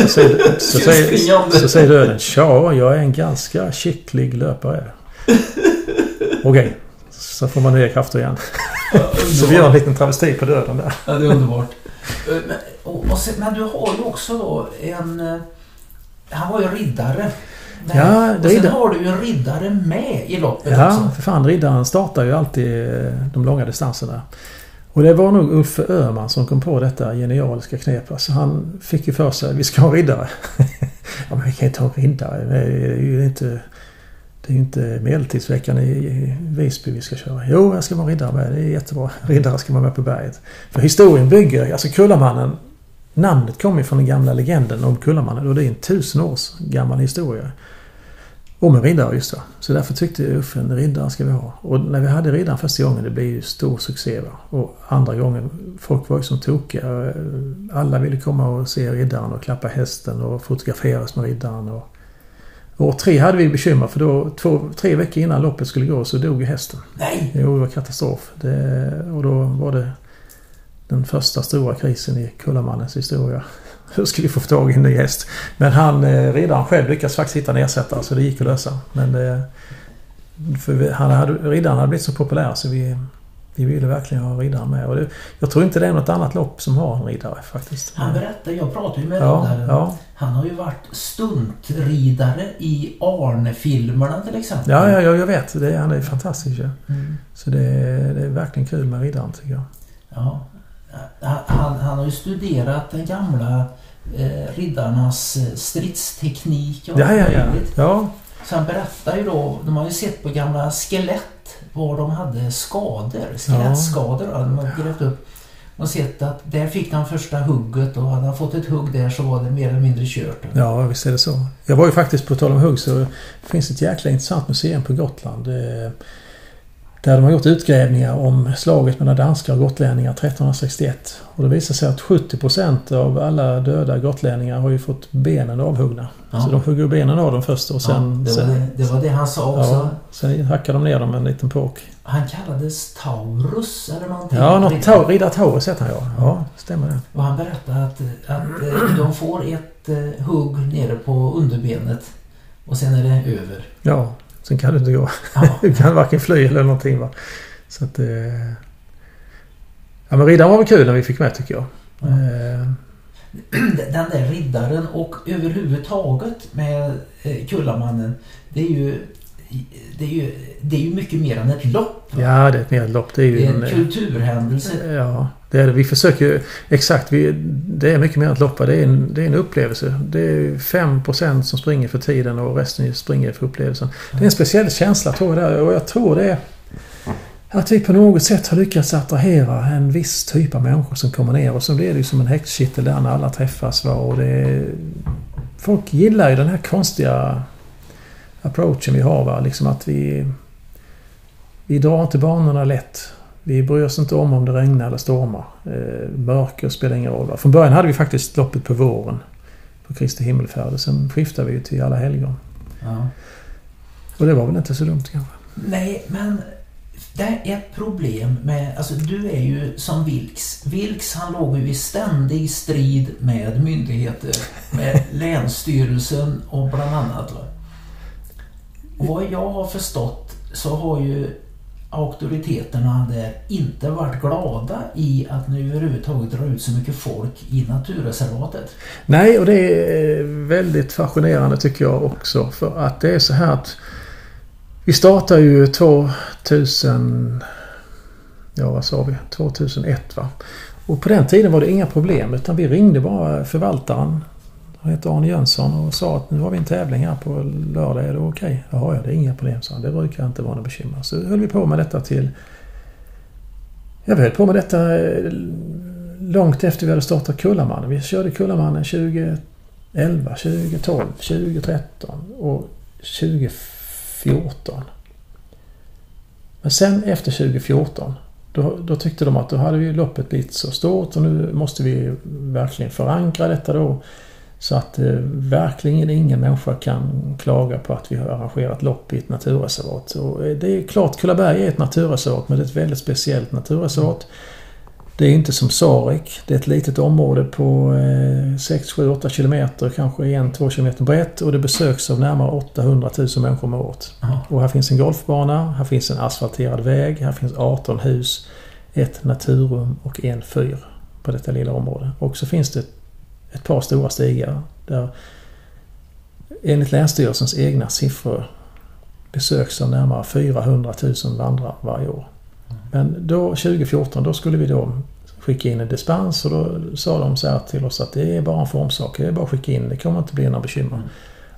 Så säger, så, säger, så säger döden, ja, jag är en ganska skicklig löpare. Okej, okay. så får man nya krafter igen. Så vi gör en liten travesti på döden där. Ja, det är underbart. Eh, men, och, och sen, men du har ju också då en... Eh, han var ju riddare. Nej. Ja, och sen har du ju en riddare med i loppet ja, också. För fan. Riddaren startar ju alltid eh, de långa distanserna. Och det var nog Uffe Öhman som kom på detta genialiska knep. Alltså han fick ju för sig vi ska ha riddare. ja, men vi kan ju ta en riddare. Det är ju inte, det är inte medeltidsveckan i Visby vi ska köra. Jo, jag ska vara riddare med. Det är jättebra. Riddare ska vara med på berget. För historien bygger, alltså Kullamannen Namnet kommer från den gamla legenden om Kullamannen och det är en tusen års gammal historia. Om en riddare just det. Så därför tyckte Uffe en riddare ska vi ha. Och när vi hade riddaren första gången det blev ju stor succé. Va? Och andra gången, folk var ju som tokiga. Alla ville komma och se riddaren och klappa hästen och fotograferas med riddaren. Och år tre hade vi bekymmer för då två, tre veckor innan loppet skulle gå så dog ju hästen. Nej! Jo, det var katastrof. Det, och då var det den första stora krisen i Kullamannens historia. Hur skulle vi få tag i en ny häst? Men han, eh, riddaren själv lyckades faktiskt hitta en ersättare så det gick att lösa. Men eh, för vi, han hade, riddaren hade blivit så populär så vi, vi ville verkligen ha riddaren med. Och det, jag tror inte det är något annat lopp som har en riddare faktiskt. Han berättade, jag pratade ju med ja, riddaren. Ja. Han har ju varit stuntridare i Arne-filmerna till exempel. Ja, ja, jag vet. Det, han är fantastisk ja. Mm. Så det, det är verkligen kul med riddaren tycker jag. Ja, han, han har ju studerat den gamla eh, riddarnas eh, stridsteknik och ja, ja, ja. ja. Så han berättar ju då, de har ju sett på gamla skelett var de hade skador, skelettskador. Ja. De har grävt upp och sett att där fick han första hugget och hade han fått ett hugg där så var det mer eller mindre kört. Ja, visst är det så. Jag var ju faktiskt på tal om hugg så det finns ett jäkla intressant museum på Gotland. Där de har gjort utgrävningar om slaget mellan danskar och gotlänningar 1361. Och det visar sig att 70% av alla döda gotlänningar har ju fått benen avhuggna. Ja. Så de hugger benen av dem först och sen... Ja, det, var det, det, var det han sa också. Ja, sen hackar de ner dem med en liten påk. Han kallades Taurus eller någonting? Ja, något ta riddare Taurus heter han ja. Ja, stämmer det. Och han berättade att, att eh, de får ett eh, hugg nere på underbenet och sen är det över. Ja, sen kan du inte gå. Ja. du kan varken fly eller någonting va. Så att... Eh... Ja men riddaren var väl kul när vi fick med tycker jag. Ja. Eh... Den där riddaren och överhuvudtaget med eh, Kullamannen. Det är ju det är, ju, det är ju mycket mer än ett lopp. Va? Ja, det är ett mer lopp. Det är, ju det är en, en kulturhändelse. Ja, det är det. Vi försöker ju... Exakt. Vi, det är mycket mer än att loppa. Det är en, det är en upplevelse. Det är 5% som springer för tiden och resten springer för upplevelsen. Det är en speciell känsla tror jag där. Och jag tror det är att vi på något sätt har lyckats attrahera en viss typ av människor som kommer ner och så blir det ju som en häxkittel där när alla träffas. Va? Och det, folk gillar ju den här konstiga approachen vi har. Va? Liksom att vi, vi drar inte banorna lätt. Vi bryr oss inte om om det regnar eller stormar. Eh, mörker spelar ingen roll. Från början hade vi faktiskt loppet på våren. På Kristi himmelfärd. Sen skiftade vi till alla helgon. Ja. Och det var väl inte så dumt kanske. Nej, men det är ett problem med, alltså du är ju som Vilks. Vilks han låg ju i ständig strid med myndigheter, med Länsstyrelsen och bland annat. Va? Och vad jag har förstått så har ju auktoriteterna där inte varit glada i att nu överhuvudtaget dra ut så mycket folk i naturreservatet. Nej, och det är eh, väldigt fascinerande tycker jag också. För att det är så här att vi startar ju 2000... Ja, vad sa vi? 2001 va? Och på den tiden var det inga problem utan vi ringde bara förvaltaren. Han hette Arne Jönsson och sa att nu har vi en tävling här på lördag. Är det okej? Okay? Jaha, ja, det är inga problem, sa han. Det brukar inte vara några bekymmer. Så höll vi på med detta till... Ja, vi höll på med detta eh, långt efter vi hade startat Kullamannen. Vi körde Kullamannen 2011, 2012, 2013 och 2014 Men sen efter 2014 då, då, tyckte de att då hade ju loppet blivit så stort och nu måste vi verkligen förankra detta då. Så att eh, verkligen ingen människa kan klaga på att vi har arrangerat lopp i ett naturreservat. Och eh, det är klart, Kullaberg är ett naturreservat men det är ett väldigt speciellt naturreservat. Det är inte som Sarek. Det är ett litet område på 6, 7, 8 kilometer, kanske 1-2 kilometer brett och det besöks av närmare 800 000 människor om året. Och här finns en golfbana, här finns en asfalterad väg, här finns 18 hus, ett naturrum och en fyr på detta lilla område. Och så finns det ett par stora stigar där enligt Länsstyrelsens egna siffror besöks av närmare 400 000 vandrare varje år. Men då 2014 då skulle vi då skicka in en dispens och då sa de så här till oss att det är bara en formsak. Det är bara att skicka in. Det kommer inte bli några bekymmer. Mm.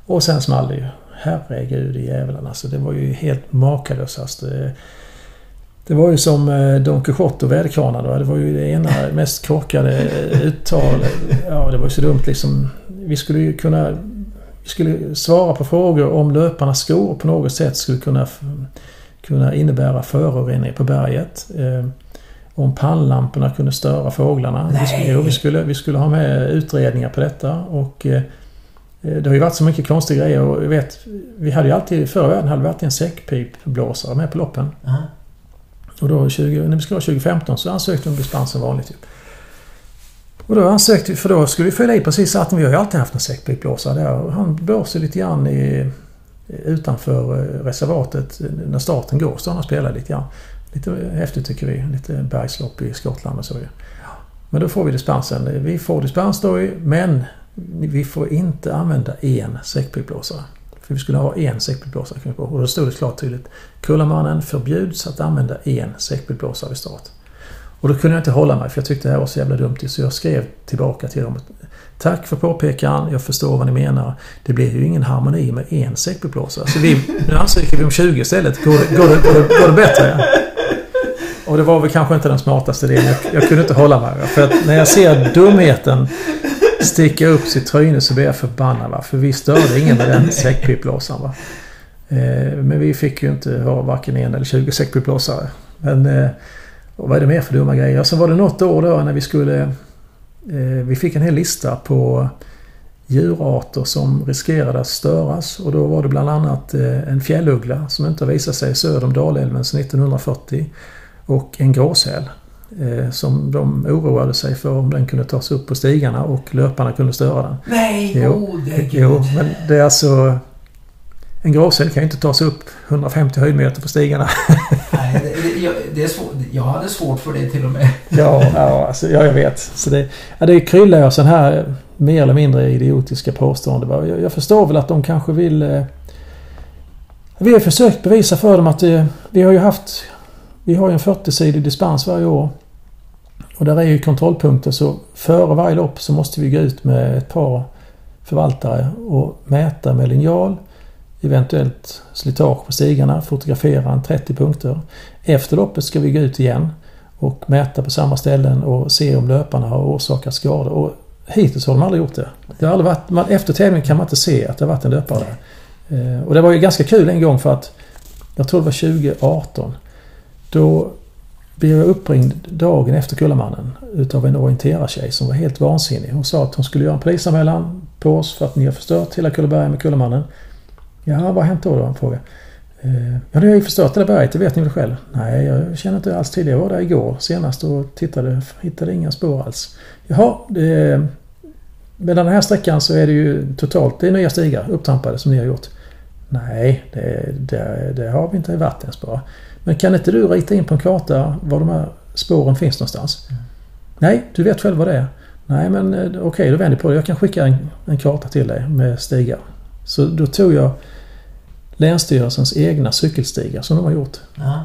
Och sen small det ju. Herregud i djävulen alltså. Det var ju helt makalöst. Det, var ju som eh, Don Quijote och väderkvarnarna. Det var ju det ena mest korkade uttal. Ja, det var ju så dumt liksom. Vi skulle ju kunna... Vi skulle svara på frågor om löparnas skor på något sätt skulle kunna kunna innebära föroreningar på berget. Eh, om pannlamporna kunde störa fåglarna. Vi skulle, vi, skulle, vi skulle ha med utredningar på detta och eh, det har ju varit så mycket konstiga grejer och vet, vi hade ju alltid, förra världen hade vi alltid en säckpipblåsare med på loppen. -huh. Och då 20, när vi skulle ha 2015 så ansökte vi om dispens som vanligt. Typ. Och då ansökte vi, för då skulle vi fylla i precis att vi har ju alltid haft en säckpipblåsare där. Han blåser lite grann i utanför eh, reservatet eh, när starten går. Står han och spelar lite grann. Lite häftigt tycker vi. Lite bergslopp i Skottland och så. Men då får vi dispensen. Vi får dispens då men vi får inte använda en säckpipblåsare. För vi skulle ha en säckpipblåsare och då stod det klart tydligt. Kullamannen förbjuds att använda en säckpipblåsare vid start. Och då kunde jag inte hålla mig för jag tyckte det här var så jävla dumt. Så jag skrev tillbaka till dem. Tack för påpekan. Jag förstår vad ni menar. Det blir ju ingen harmoni med en säckpipblåsare. Så vi, nu ansöker vi om 20 istället. Går det, går det, går det, går det bättre? Och det var väl kanske inte den smartaste idén. Jag, jag kunde inte hålla mig. För att när jag ser dumheten sticka upp sitt tryne så blir jag förbannad. Va? För vi störde ingen med den säckpipblåsaren. Va? Eh, men vi fick ju inte ha varken en eller 20 säckpiplossare. Men eh, vad är det mer för dumma grejer? Sen var det något år då när vi skulle... Eh, vi fick en hel lista på djurarter som riskerade att störas och då var det bland annat eh, en fjälluggla som inte visat sig söder om Dalälven sedan 1940 och en gråsäl som de oroade sig för om den kunde tas upp på stigarna och löparna kunde störa den. Nej, Jo, gode gud. Jo, men det är alltså... En gråsäl kan ju inte tas upp 150 höjdmeter på stigarna. Nej, det, det, är svårt. jag hade svårt för det till och med. Ja, ja, alltså, ja jag vet. Så det, ja, det kryllar ju av sådana här mer eller mindre idiotiska påståenden. Jag, jag förstår väl att de kanske vill... Eh, vi har försökt bevisa för dem att eh, vi har ju haft... Vi har ju en 40-sidig dispens varje år. Och där är ju kontrollpunkter så före varje lopp så måste vi gå ut med ett par förvaltare och mäta med linjal. Eventuellt slitage på stigarna, fotografera en 30 punkter. Efter loppet ska vi gå ut igen och mäta på samma ställen och se om löparna har orsakat skador. Och hittills har de aldrig gjort det. det har aldrig varit, man, efter tävlingen kan man inte se att det har varit en löpare där. Eh, och det var ju ganska kul en gång för att jag tror det var 2018. Då blev jag uppringd dagen efter Kullamannen utav en orienterartjej som var helt vansinnig. Hon sa att hon skulle göra en polisanmälan på oss för att ni har förstört hela Kullaberg med Kullamannen. Ja, vad har hänt då? då? Han frågade. Eh, ja, ni har ju förstört det där berget, det vet ni väl själv? Nej, jag känner inte alls till det. Jag var där igår senast och tittade, hittade inga spår alls. Jaha, det, med den här sträckan så är det ju totalt, det är nya stigar upptrampade som ni har gjort. Nej, det, det, det har vi inte varit ens bara. Men kan inte du rita in på en karta var de här spåren finns någonstans? Nej, du vet själv vad det är. Nej, men eh, okej, då vänder jag på det. Jag kan skicka en, en karta till dig med stigar. Så då tog jag Länsstyrelsens egna cykelstigar som de har gjort. Ja.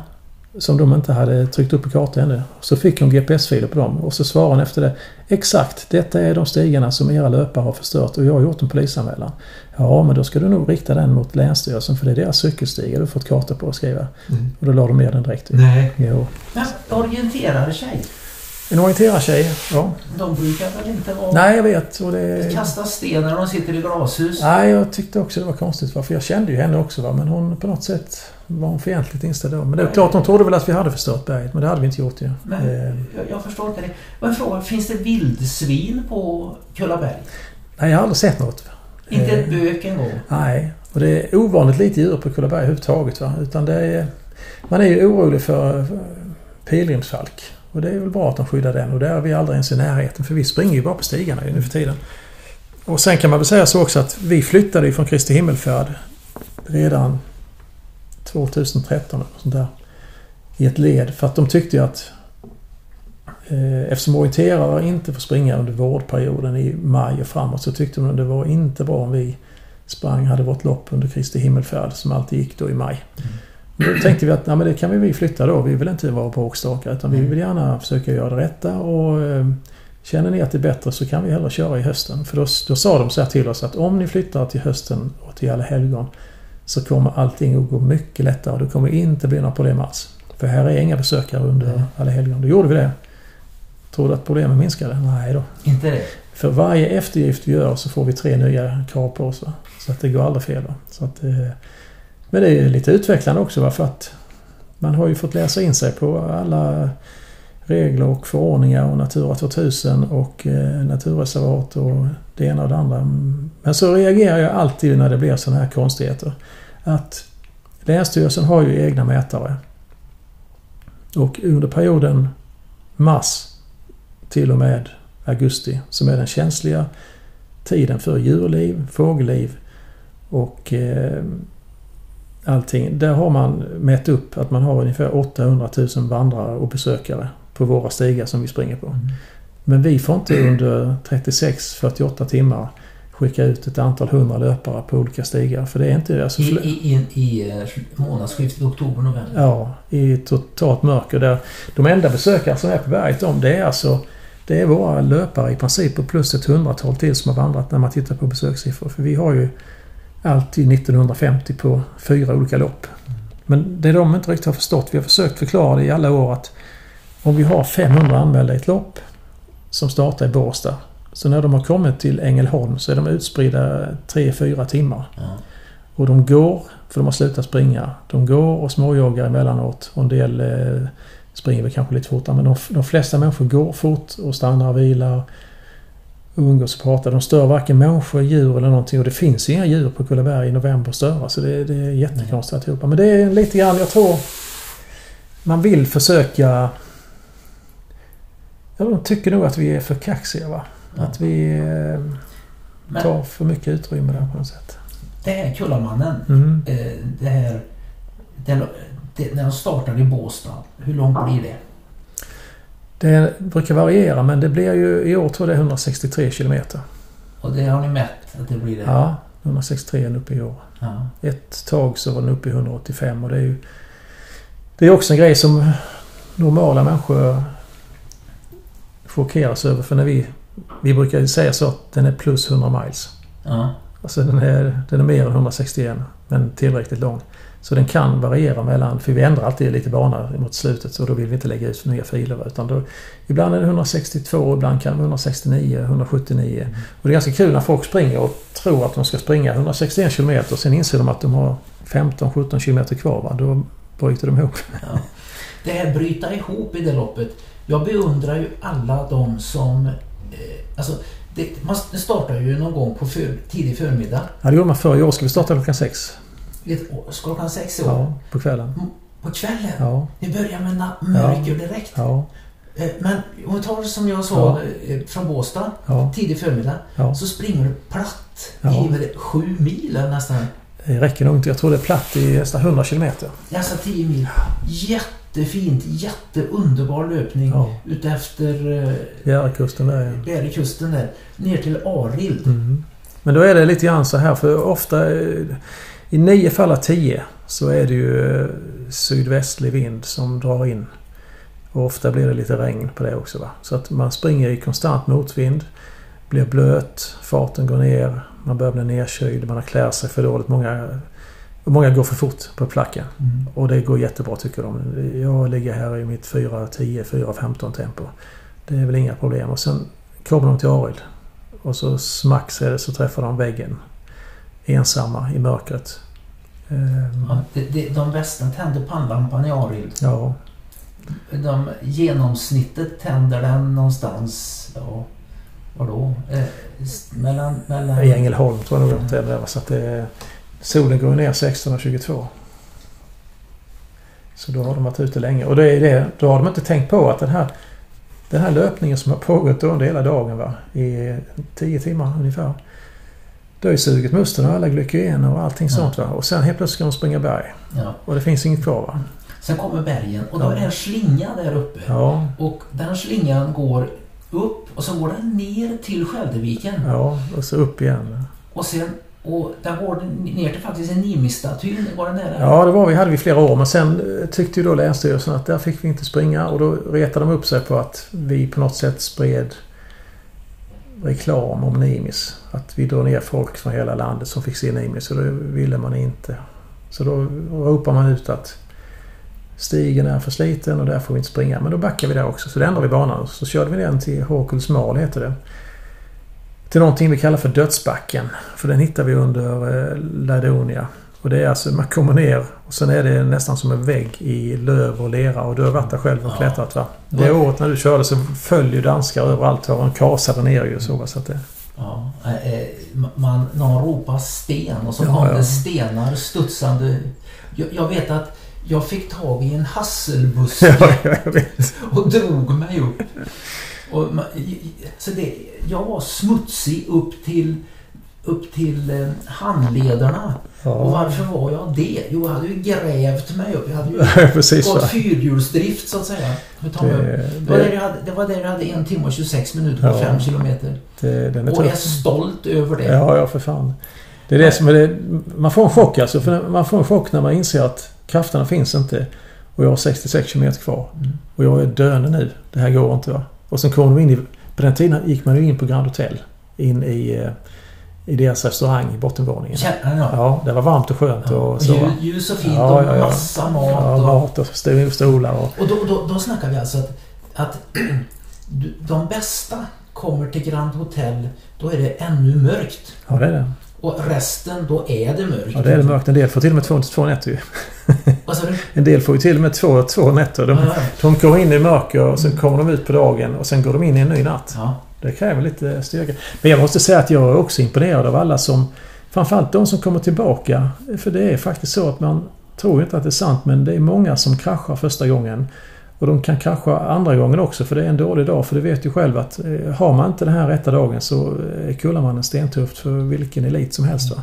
Som de inte hade tryckt upp på kartan ännu. Så fick hon GPS-filer på dem och så svarade hon efter det. Exakt, detta är de stigarna som era löpare har förstört och jag har gjort en polisanmälan. Ja, men då ska du nog rikta den mot Länsstyrelsen för det är deras cykelstigar du fått karta på att skriva. Mm. Och då la de ner den direkt. Nej. Jo. Men orienterare tjej, En orienterartjej, ja. de brukar väl inte vara... Nej, jag vet. Och det... Kasta sten när de sitter i glashus. Nej, jag tyckte också det var konstigt. va, För jag kände ju henne också va. Men hon på något sätt var hon fientligt inställd då. Men det är klart, hon trodde väl att vi hade förstört berget. Men det hade vi inte gjort ju. Men Eh, jag, jag förstår inte det. Och en fråga, finns det vildsvin på Kullaberg? nej, jag har aldrig sett något. Inte Eh, ett bök en gång? Nej, och det är ovanligt lite djur på Kullaberg överhuvudtaget. Va? Utan det är, man är ju orolig för för pilgrimsfalk. Och det är väl bra att de skyddar den. Och där är vi aldrig ens i närheten. För vi springer ju bara på stigarna nu för tiden. Och sen kan man väl säga så också att vi flyttade ju från Kristi himmelfärd redan 2013 eller sånt där. I ett led. För att de tyckte ju att eh, eftersom orienterare inte får springa under vårdperioden i maj och framåt så tyckte de att det var inte bra om vi sprang, hade vårt lopp under Kristi himmelfärd som alltid gick då i maj. Mm då tänkte vi att nej, men det kan vi flytta då. Vi vill inte vara bråkstakar utan vi vill gärna försöka göra det rätta och eh, känner ni att det är bättre så kan vi hellre köra i hösten. För då, då sa de så här till oss att om ni flyttar till hösten och till alla helgon så kommer allting att gå mycket lättare. Det kommer inte bli några problem alls. För här är inga besökare under alla helgon. Då gjorde vi det. Tror du att problemen minskade? Nej då. Inte det? För varje eftergift vi gör så får vi tre nya krav på oss. Va? Så att det går aldrig fel. Va? Så att, eh, men det är lite utvecklande också va? för att man har ju fått läsa in sig på alla regler och förordningar och Natura 2000 och eh, naturreservat och det ena och det andra. Men så reagerar jag alltid när det blir sådana här konstigheter. Att Länsstyrelsen har ju egna mätare. Och under perioden mars till och med augusti som är den känsliga tiden för djurliv, fågelliv och eh, allting. Där har man mätt upp att man har ungefär 800 000 vandrare och besökare på våra stigar som vi springer på. Men vi får inte under 36-48 timmar skicka ut ett antal hundra löpare på olika stigar. För det är inte... Alltså, I, i, i, i eh, månadsskiftet oktober-november? Ja, i totalt mörker. Där de enda besökare som är på berget om det är alltså det är våra löpare i princip och plus ett hundratal till som har vandrat när man tittar på besökssiffror. För vi har ju alltid 1950 på fyra olika lopp. Men det de inte riktigt har förstått, vi har försökt förklara det i alla år att om vi har 500 anmälda i ett lopp som startar i Båstad. Så när de har kommit till Ängelholm så är de utspridda 3-4 timmar. Ja. Och de går, för de har slutat springa. De går och småjoggar emellanåt. Och en del eh, springer väl kanske lite fortare. Men de, de flesta människor går fort och stannar och vilar. Och umgås och pratar. De stör varken människor, djur eller någonting. Och det finns inga djur på Kullaberg i november att störa. Så det, det är jättekonstigt alltihopa. Men det är lite grann, jag tror... Man vill försöka... Jag tycker nog att vi är för kaxiga va? Ja. Att vi eh, Men tar för mycket utrymme där på något sätt. det här Kullamannen, Mm. eh, det här... Det, när de startar i Båstad, hur långt blir det? Det brukar variera men det blir ju i år tror jag det är 163 kilometer. Och det har ni mätt att det blir det? Ja, 163 är uppe i år. Ja. Ett tag så var den uppe i 185 och det är ju... Det är också en grej som normala människor chockeras över för när vi... Vi brukar säga så att den är plus 100 miles. ja. Alltså den är, den är mer än 161 men tillräckligt lång. Så den kan variera mellan, för vi ändrar alltid lite bana mot slutet så då vill vi inte lägga ut nya filer. Utan då, ibland är det 162, ibland kan det vara 169, 179. Och det är ganska kul när folk springer och tror att de ska springa 161 km och sen inser de att de har 15-17 km kvar. Va? Då bryter de ihop. Ja. Det här bryta ihop i det loppet. Jag beundrar ju alla de som... Eh, alltså, det, man startar ju någon gång på för, tidig förmiddag. Ja, det gjorde man förr. I år ska vi starta klockan sex. Klockan sex i år. Ja, på kvällen. På kvällen. Ja, Ni börjar med mörker direkt. ja, Eh, Men om vi tar det som jag sa eh, från Båstad, ja. tidig förmiddag. ja. Så springer du platt Ja. i sju mil nästan. Det räcker nog inte. Jag tror det är platt i nästan 100 km. Alltså 10 mil. Jättefint, jätteunderbar löpning Ja. utefter eh, Bjärekusten där ja. Där. Ner till Arild. Mm. Men då är det lite grann så här för ofta i nio fall av tio så är det ju eh, sydvästlig vind som drar in. Och ofta blir det lite regn på det också. Va? Så att man springer i konstant motvind. Blir blöt, farten går ner, man börjar bli nerkyld, man har klär sig för dåligt. Många, många går för fort på placken. Mm. Och det går jättebra tycker de. Jag ligger här i mitt 4.10, 4.15 tempo. Det är väl inga problem. Och sen kommer de till Arild. Och så smack så är det så träffar de väggen. Ensamma i mörkret. Ehm, Ja, det, det, de bästa tänder pannlampan i Arild. Ja, De, genomsnittet tänder den någonstans, ja, vadå? Eh, s- mellan... mellan i Ängelholm tror jag nog är. där, Så att det, solen går ner 16.22. Så då har de varit ute länge. Och det är det, då har de inte tänkt på att den här, den här löpningen som har pågått under hela dagen va, i 10 timmar ungefär. Då är sugit musten och alla glykogener och allting Ja. sånt va. Och sen helt plötsligt ska de springa berg. Ja. Och det finns inget kvar va. Sen kommer bergen och då är det en slinga där uppe. Ja, Och den slingan går upp och så går den ner till Skälderviken. ja och så upp igen. Och sen och den går ner till faktiskt en Nimistatyn. Var den nära? Ja, det var vi hade vi flera år. Men sen eh, tyckte ju då Länsstyrelsen att där fick vi inte springa. Och då retade de upp sig på att vi på något sätt spred reklam om Nimis. Att vi drar ner folk från hela landet som fick se Nimis. Och det ville man inte. Så då ropar man ut att stigen är för sliten och där får vi inte springa. Men då backar vi där också. Så då ändrade vi banan. Så körde vi den till Håkulsmal heter det. Till någonting vi kallar för Dödsbacken. För den hittar vi under eh, Ladonia. Och det är alltså, man kommer ner och sen är det nästan som en vägg i löv och lera. Och du har varit där själv och Ja. klättrat va? Det året när du körde så föll ju danskar överallt och de kasade ner ju så. så att det, Ja, eh, man, någon ropar sten och så Ja, kom ja. det stenar studsande. Jag, jag vet att jag fick tag i en hasselbuske ja, och drog mig upp. Och så det, jag var smutsig upp till, upp till eh, handlederna. Och Ja, varför var jag det? Jo, jag hade ju grävt mig upp. Jag hade ju precis gått va. fyrhjulsdrift så att säga. Upp. Det, Det var där det, jag hade, det var där jag hade en timme och 26 minuter på Ja. fem kilometer. det, är Och är tuff. stolt över det. Ja, ja för fan. Det är det som är det. Man får en chock alltså. För man får en chock när man inser att krafterna finns inte. Och jag har 66 km kvar. Mm. Och jag är döende nu. Det här går inte va. Och sen kommer de in i... På den tiden gick man ju in på Grand Hotel. In i, eh, i deras restaurang i bottenvåningen. Känner jag. Ja, det var varmt och skönt Ja, och så. ljus, ljus och fint Ja, och ja, ja. massa mat. Ja, och, mat och sto- stolar och... och då, då, då snackar vi alltså att, att de bästa kommer till Grand Hotel, då är det ännu mörkt. Ja, det är det. Och resten, då är det mörkt. Ja, det är det mörkt. En del får till och med två, två nätter ju. Vad sa du? En del får ju till och med två, två nätter. De, Ja, ja. de går in i mörker och sen kommer de ut på dagen och sen går de in i en ny natt. Ja. Det kräver lite styrka. Men jag måste säga att jag är också imponerad av alla som... Framförallt de som kommer tillbaka. För det är faktiskt så att man tror inte att det är sant men det är många som kraschar första gången. Och de kan krascha andra gången också för det är en dålig dag. För du vet ju själv att eh, har man inte den här rätta dagen så eh, är Kullamannen stentufft för vilken elit som helst. Va?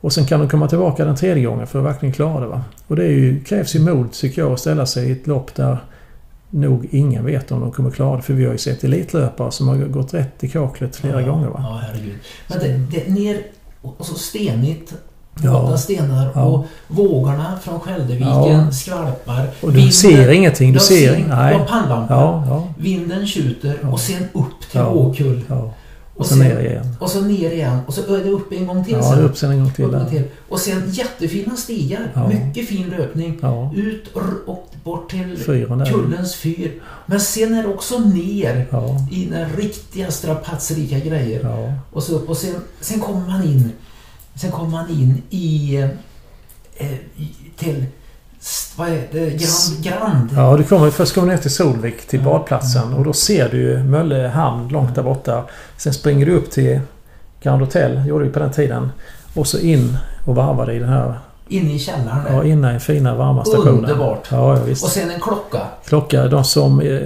Och sen kan de komma tillbaka den tredje gången för att verkligen klara det. Va? Och det är ju, krävs ju mod tycker jag att ställa sig i ett lopp där nog ingen vet om de kommer klara det. För vi har ju sett elitlöpare som har gått rätt i kaklet flera ja, gånger. Va? Ja, herregud. Men det, det ner och så stenigt. Ja. Stenar Ja. och vågorna från Skälderviken Ja. skvalpar. Och du ser ingenting. Du ser inget. Du Nej. har pannlampor. Ja, ja, Vinden tjuter och sen upp till. Åkull. Och Och så sen- ner igen. Och så ner igen. Och så är det upp en gång till Ja, sen. upp sen en gång till Upp där. till. Och sen jättefina stigar. Ja. Mycket fin löpning. Ja, Ut och, och bort till fyren. Kullens fyr. Men sen är det också ner Ja, i den riktiga strapatsrika grejer. ja. Och så upp och sen, sen kommer man in Sen kommer man in i, eh, till vad är det? Grand, Grand. Ja, du kommer, först kommer du ner till Solvik, till Mm. badplatsen. Och då ser du ju Mölle hamn långt där borta. Sen springer du upp till Grand Hotel, gjorde vi på den tiden. Och så in och varvar dig i den här, Inne i källaren ja, inne i den fina varma stationen. Underbart. Ja, ja Och visst. sen en klocka. Klocka, de som... eh,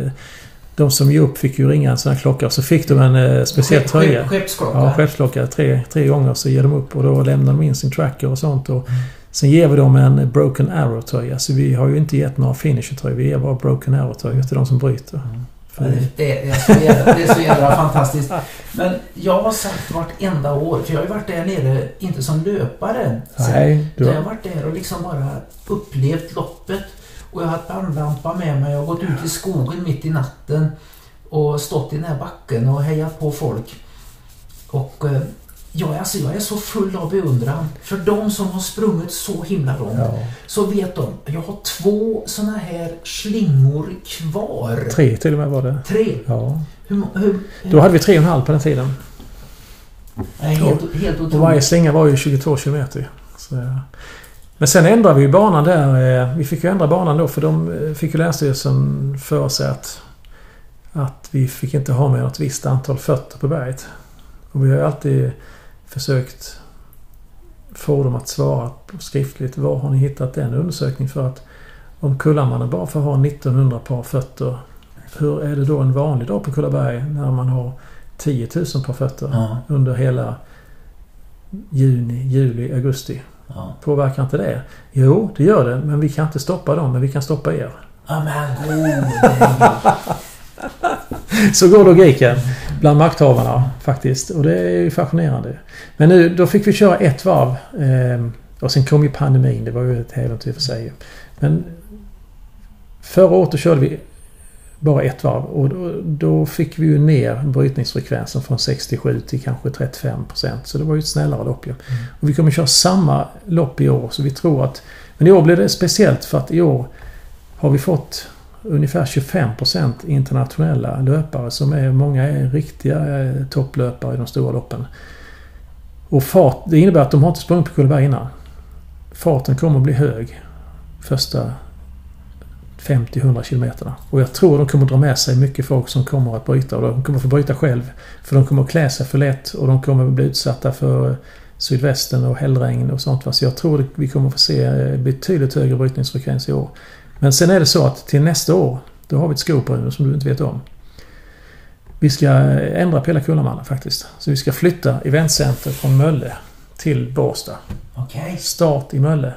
De som ge upp fick ju ringa en sån här klocka. Och så fick de en eh, speciell Skepp- tröja. skepp- Skeppsklocka. Ja, skeppsklocka. Tre, tre gånger så ger de upp och då lämnar de in sin tracker och sånt. Och Mm. Sen ger vi dem en Broken Arrow-tröja. Så vi har ju inte gett några finisher-tröjor. Vi ger bara Broken Arrow-tröjor till de som bryter. Mm. Det, är så jävla, det är så jävla fantastiskt. Men jag har sagt vartenda år, för jag har ju varit där nere, inte som löpare. sen, nej, du jag har, varit där och liksom bara upplevt loppet. Och jag har haft bandlampa med mig. Jag har gått ut i skogen mitt i natten och stått i den här backen och hejat på folk. Och eh, jag, alltså, jag är så full av beundran. För de som har sprungit så himla långt ja, så vet de, jag har två såna här slingor kvar. tre till och med var det. Tre. Ja. Hur, hur, hur, Då hade vi tre och en halv på den tiden. Nej, helt, helt Och varje otroligt. slinga var ju 22 kilometer. Så, men sen ändrade vi ju banan där. eh, Vi fick ju ändra banan då för de eh, fick ju Länsstyrelsen för sig att, att vi fick inte ha med något visst antal fötter på berget. Och vi har ju alltid försökt få dem att svara på skriftligt. Var har ni hittat den undersökningen? För att om Kullamannen bara får ha 1900 par fötter. Hur är det då en vanlig dag på Kullaberg när man har 10 000 par fötter Ja, under hela juni, juli, augusti? ja. Påverkar inte det? Jo, det gör det. Men vi kan inte stoppa dem, men vi kan stoppa er. Ja men gode gud. Så går logiken bland makthavarna faktiskt. Och det är ju fascinerande. Men nu, då fick vi köra ett varv. Eh, och sen kom ju pandemin. Det var ju ett äventyr för sig. Men förra året då körde vi bara ett varv. Och då, då fick vi ju ner brytningsfrekvensen från 67 till kanske 35 procent. Så det var ju ett snällare lopp ju. Och vi kommer köra samma lopp i år. Så vi tror att... Men i år blir det speciellt för att i år har vi fått ungefär 25 procent internationella löpare som är, många är riktiga eh, topplöpare i de stora loppen. Och fart, det innebär att de har inte sprungit på Kullaberg innan. Farten kommer att bli hög första 50-100 kilometerna. Och jag tror de kommer att dra med sig mycket folk som kommer att bryta. Och de kommer att få bryta själv. För de kommer att klä sig för lätt och de kommer att bli utsatta för sydvästen och hällregn och sånt. Så jag tror att vi kommer att få se eh, betydligt högre brytningsfrekvens i år. Men sen är det så att till nästa år, då har vi ett skop som du inte vet om. Vi ska ändra på hela Kullamannen faktiskt. Så vi ska flytta eventcenter från Mölle till Båstad. Okej. Start i Mölle.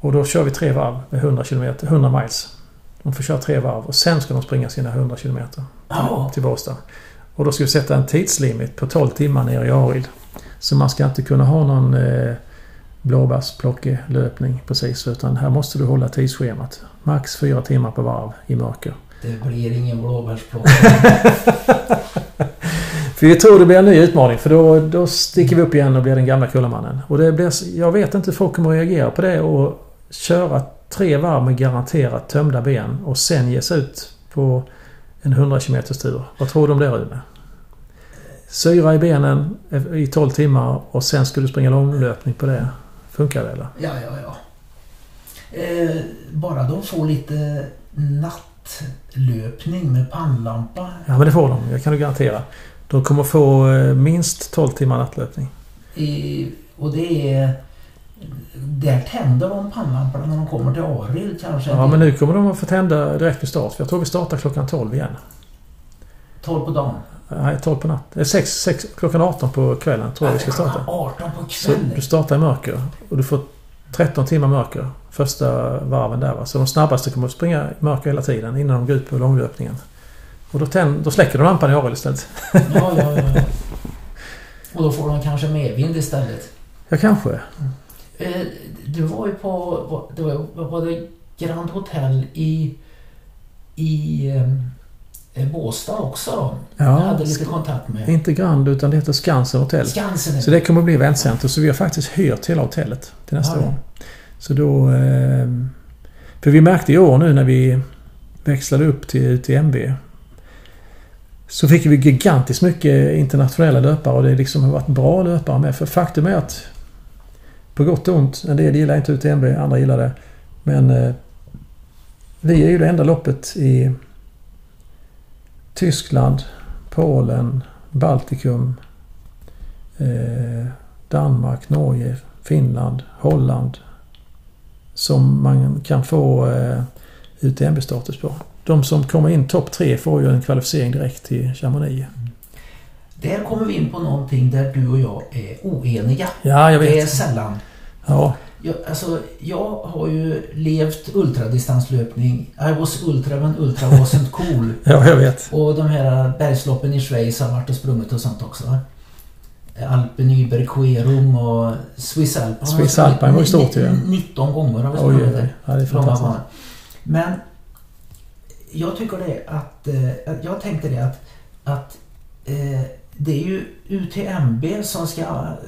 Och då kör vi tre varv med 100 km, 100 miles. De får köra tre varv och sen ska de springa sina 100 km Ja. till Båstad. Och då ska vi sätta en tidslimit på 12 timmar nere i Arild. Så man ska inte kunna ha någon eh, blåbärsplockelöpning precis. Utan här måste du hålla tidsschemat. Max fyra timmar på varv i mörker. Det blir ingen blåbärsplock. För vi tror det blir en ny utmaning för då, då sticker vi upp igen och blir den gamla Kullamannen. Och det blir, jag vet inte hur folk kommer att reagera på det och köra tre varv med garanterat tömda ben och sen ge sig ut på en 100 km tur. Vad tror du om det Rune? syra i benen i 12 timmar och sen ska du springa långlöpning på det. Funkar det eller? Ja, ja, ja. Eh, bara de får lite nattlöpning med pannlampa. Ja, men det får de. Jag kan du garantera. De kommer få eh, minst 12 timmar nattlöpning. I, och det är... Där tänder de pannlamporna när de kommer till Arild kanske. Ja, men nu kommer de att få tända direkt vid start. För jag tror vi startar klockan 12 igen. 12 på dagen? Nej, 12 på natten. 6, 6, klockan 18 på kvällen tror jag vi ska starta. Klockan 18 på Så kvällen? du startar i mörker och du får 13 timmar mörker första varven där. Va? Så de snabbaste kommer att springa i mörker hela tiden innan de går ut på långlöpningen. Och då, tänd, då släcker de lampan i Arild istället. Ja, ja, ja. ja. Och då får de kanske medvind istället. Ja, kanske. Eh, du var ju på... var, var det Grand Hotel i... I... Båstad också då? Ja, Jag hade lite kontakt med. Inte Grand utan det heter Skansen Hotel. Skansen. Så det kommer att bli eventcenter. Så vi har faktiskt hyrt hela hotellet till nästa Ja, år. Så då... Eh, för vi märkte i år nu när vi växlade upp till UTMB. Så fick vi gigantiskt mycket internationella löpare och det liksom har varit bra löpare med. För faktum är att på gott och ont, en del gillar inte UTMB, andra gillar det. Men eh, vi är ju det enda loppet i Tyskland, Polen, Baltikum, eh, Danmark, Norge, Finland, Holland som man kan få eh, UTMB-status på. De som kommer in topp tre får ju en kvalificering direkt till Chamonix. Där kommer vi in på någonting där du och jag är oeniga. Ja, jag Det är vet. sällan. Ja, Jag, alltså, jag har ju levt ultradistanslöpning. I was ultra men ultra wasn't cool. ja, jag vet. Och de här bergsloppen i Schweiz har varit och sprungit och sånt också. Alpen Überquerung och Swiss Alpine. Swiss Alpine var ju stort ju. 19 gånger har vi sprungit oj, det. oj. Ja, det är fantastiskt. Men jag tycker det att... Eh, att jag tänkte det att, att eh, det är ju UTMB som ska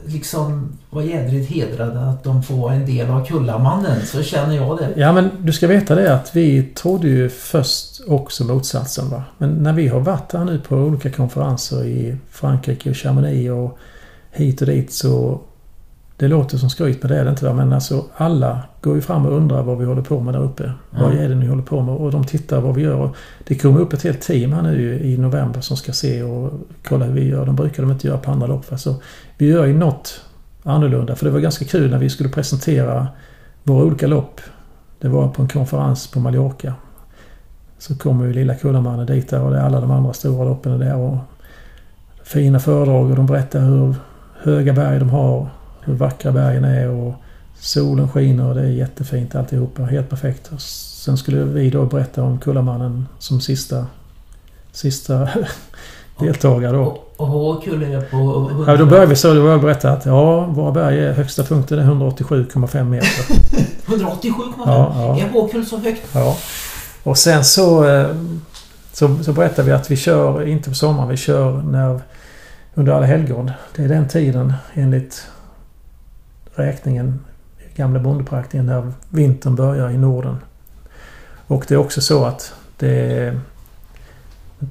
liksom vara jädrigt hedrade att de får en del av Kullamannen. Så känner jag det. Ja, men du ska veta det att vi trodde ju först också motsatsen. Va? Men när vi har varit här nu på olika konferenser i Frankrike och Chamonix och hit och dit så... Det låter som skryt, men det är det inte. Va? Men alltså alla går ju fram och undrar vad vi håller på med där uppe. Vad Mm. är det ni håller på med? Och de tittar vad vi gör. Och det kommer upp ett helt team här nu i november som ska se och kolla hur vi gör. De brukar de inte göra på andra lopp. Va? Så vi gör ju något annorlunda. För det var ganska kul när vi skulle presentera våra olika lopp. Det var på en konferens på Mallorca. Så kommer ju lilla Kullamannen dit där och det är alla de andra stora loppen är där. Och fina föredrag och de berättar hur höga berg de har. Hur vackra bergen är och solen skiner och det är jättefint alltihopa. Helt perfekt. Och sen skulle vi då berätta om Kullamannen som sista, sista deltagare då. Och, kul är på... Ja, då började vi så. Då började jag berätta att ja, våra berg är högsta punkten är 187,5 meter. 187,5. Ja, ja. Är Håkull så högt? Ja. Och sen så, eh, så, så berättar vi att vi kör inte på sommaren. Vi kör när, under alla helgon. Det är den tiden enligt räkningen, gamla bondepraktningen, när vintern börjar i Norden. Och det är också så att det är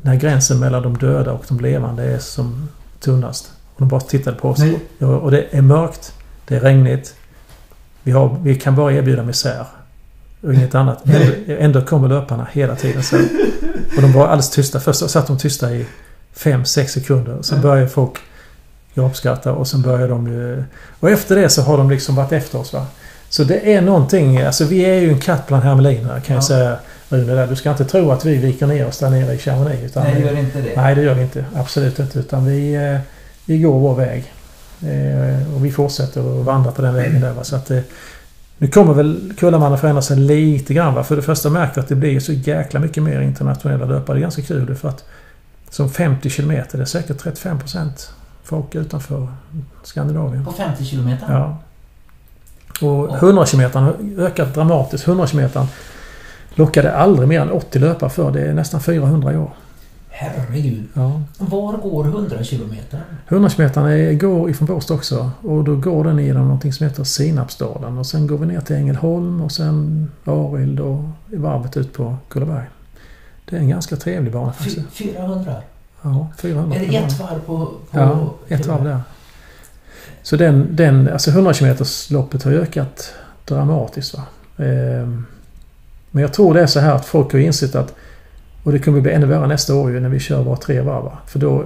när gränsen mellan de döda och de levande är som tunnast. Och de bara tittade på oss. Nej. Och det är mörkt. Det är regnigt. Vi, har, vi kan bara erbjuda misär. Och inget annat. Ändå, ändå kommer löparna hela tiden. Så. Och de var alldeles tysta. Först satt de tysta i 5-6 sekunder. Sen började folk gapskratta och sen började de ju... Och efter det så har de liksom varit efter oss va. Så det är någonting... Alltså vi är ju en katt bland hermeliner kan jag Ja. säga. Rune där. Du ska inte tro att vi viker ner oss där nere i Chamonix. Utan Nej, gör inte det. Nej, det gör vi inte. Absolut inte. Utan vi, eh, vi går vår väg. Eh, och vi fortsätter att vandra på den vägen där. Va? Så att, eh, nu kommer väl Kullamannen förändra sig lite grann. Va? För det första märker jag att det blir så jäkla mycket mer internationella löpare. Det är ganska kul för att som 50 kilometer, det är säkert 35 procent folk utanför Skandinavien. På 50 kilometer? Ja. Och 100 kilometern har ökat dramatiskt. 100 kilometern lockade aldrig mer än 80 löpare för. Det är nästan 400 i år. Herregud. Ja. Var går 100 kilometer? 100 kilometern går ifrån Båstad också och då går den genom någonting som heter Sinapsdalen och sen går vi ner till Ängelholm och sen Arild och varvet ut på Kullaberg. Det är en ganska trevlig bana Fy- faktiskt. 400? Ja, 400 Är det ett varv på... på Ja, ett varv där. Så den, den alltså 100 km loppet har ökat dramatiskt. Va? Ehm, men jag tror det är så här att folk har insett att och det kommer bli ännu värre nästa år ju när vi kör bara tre varv. va? För då,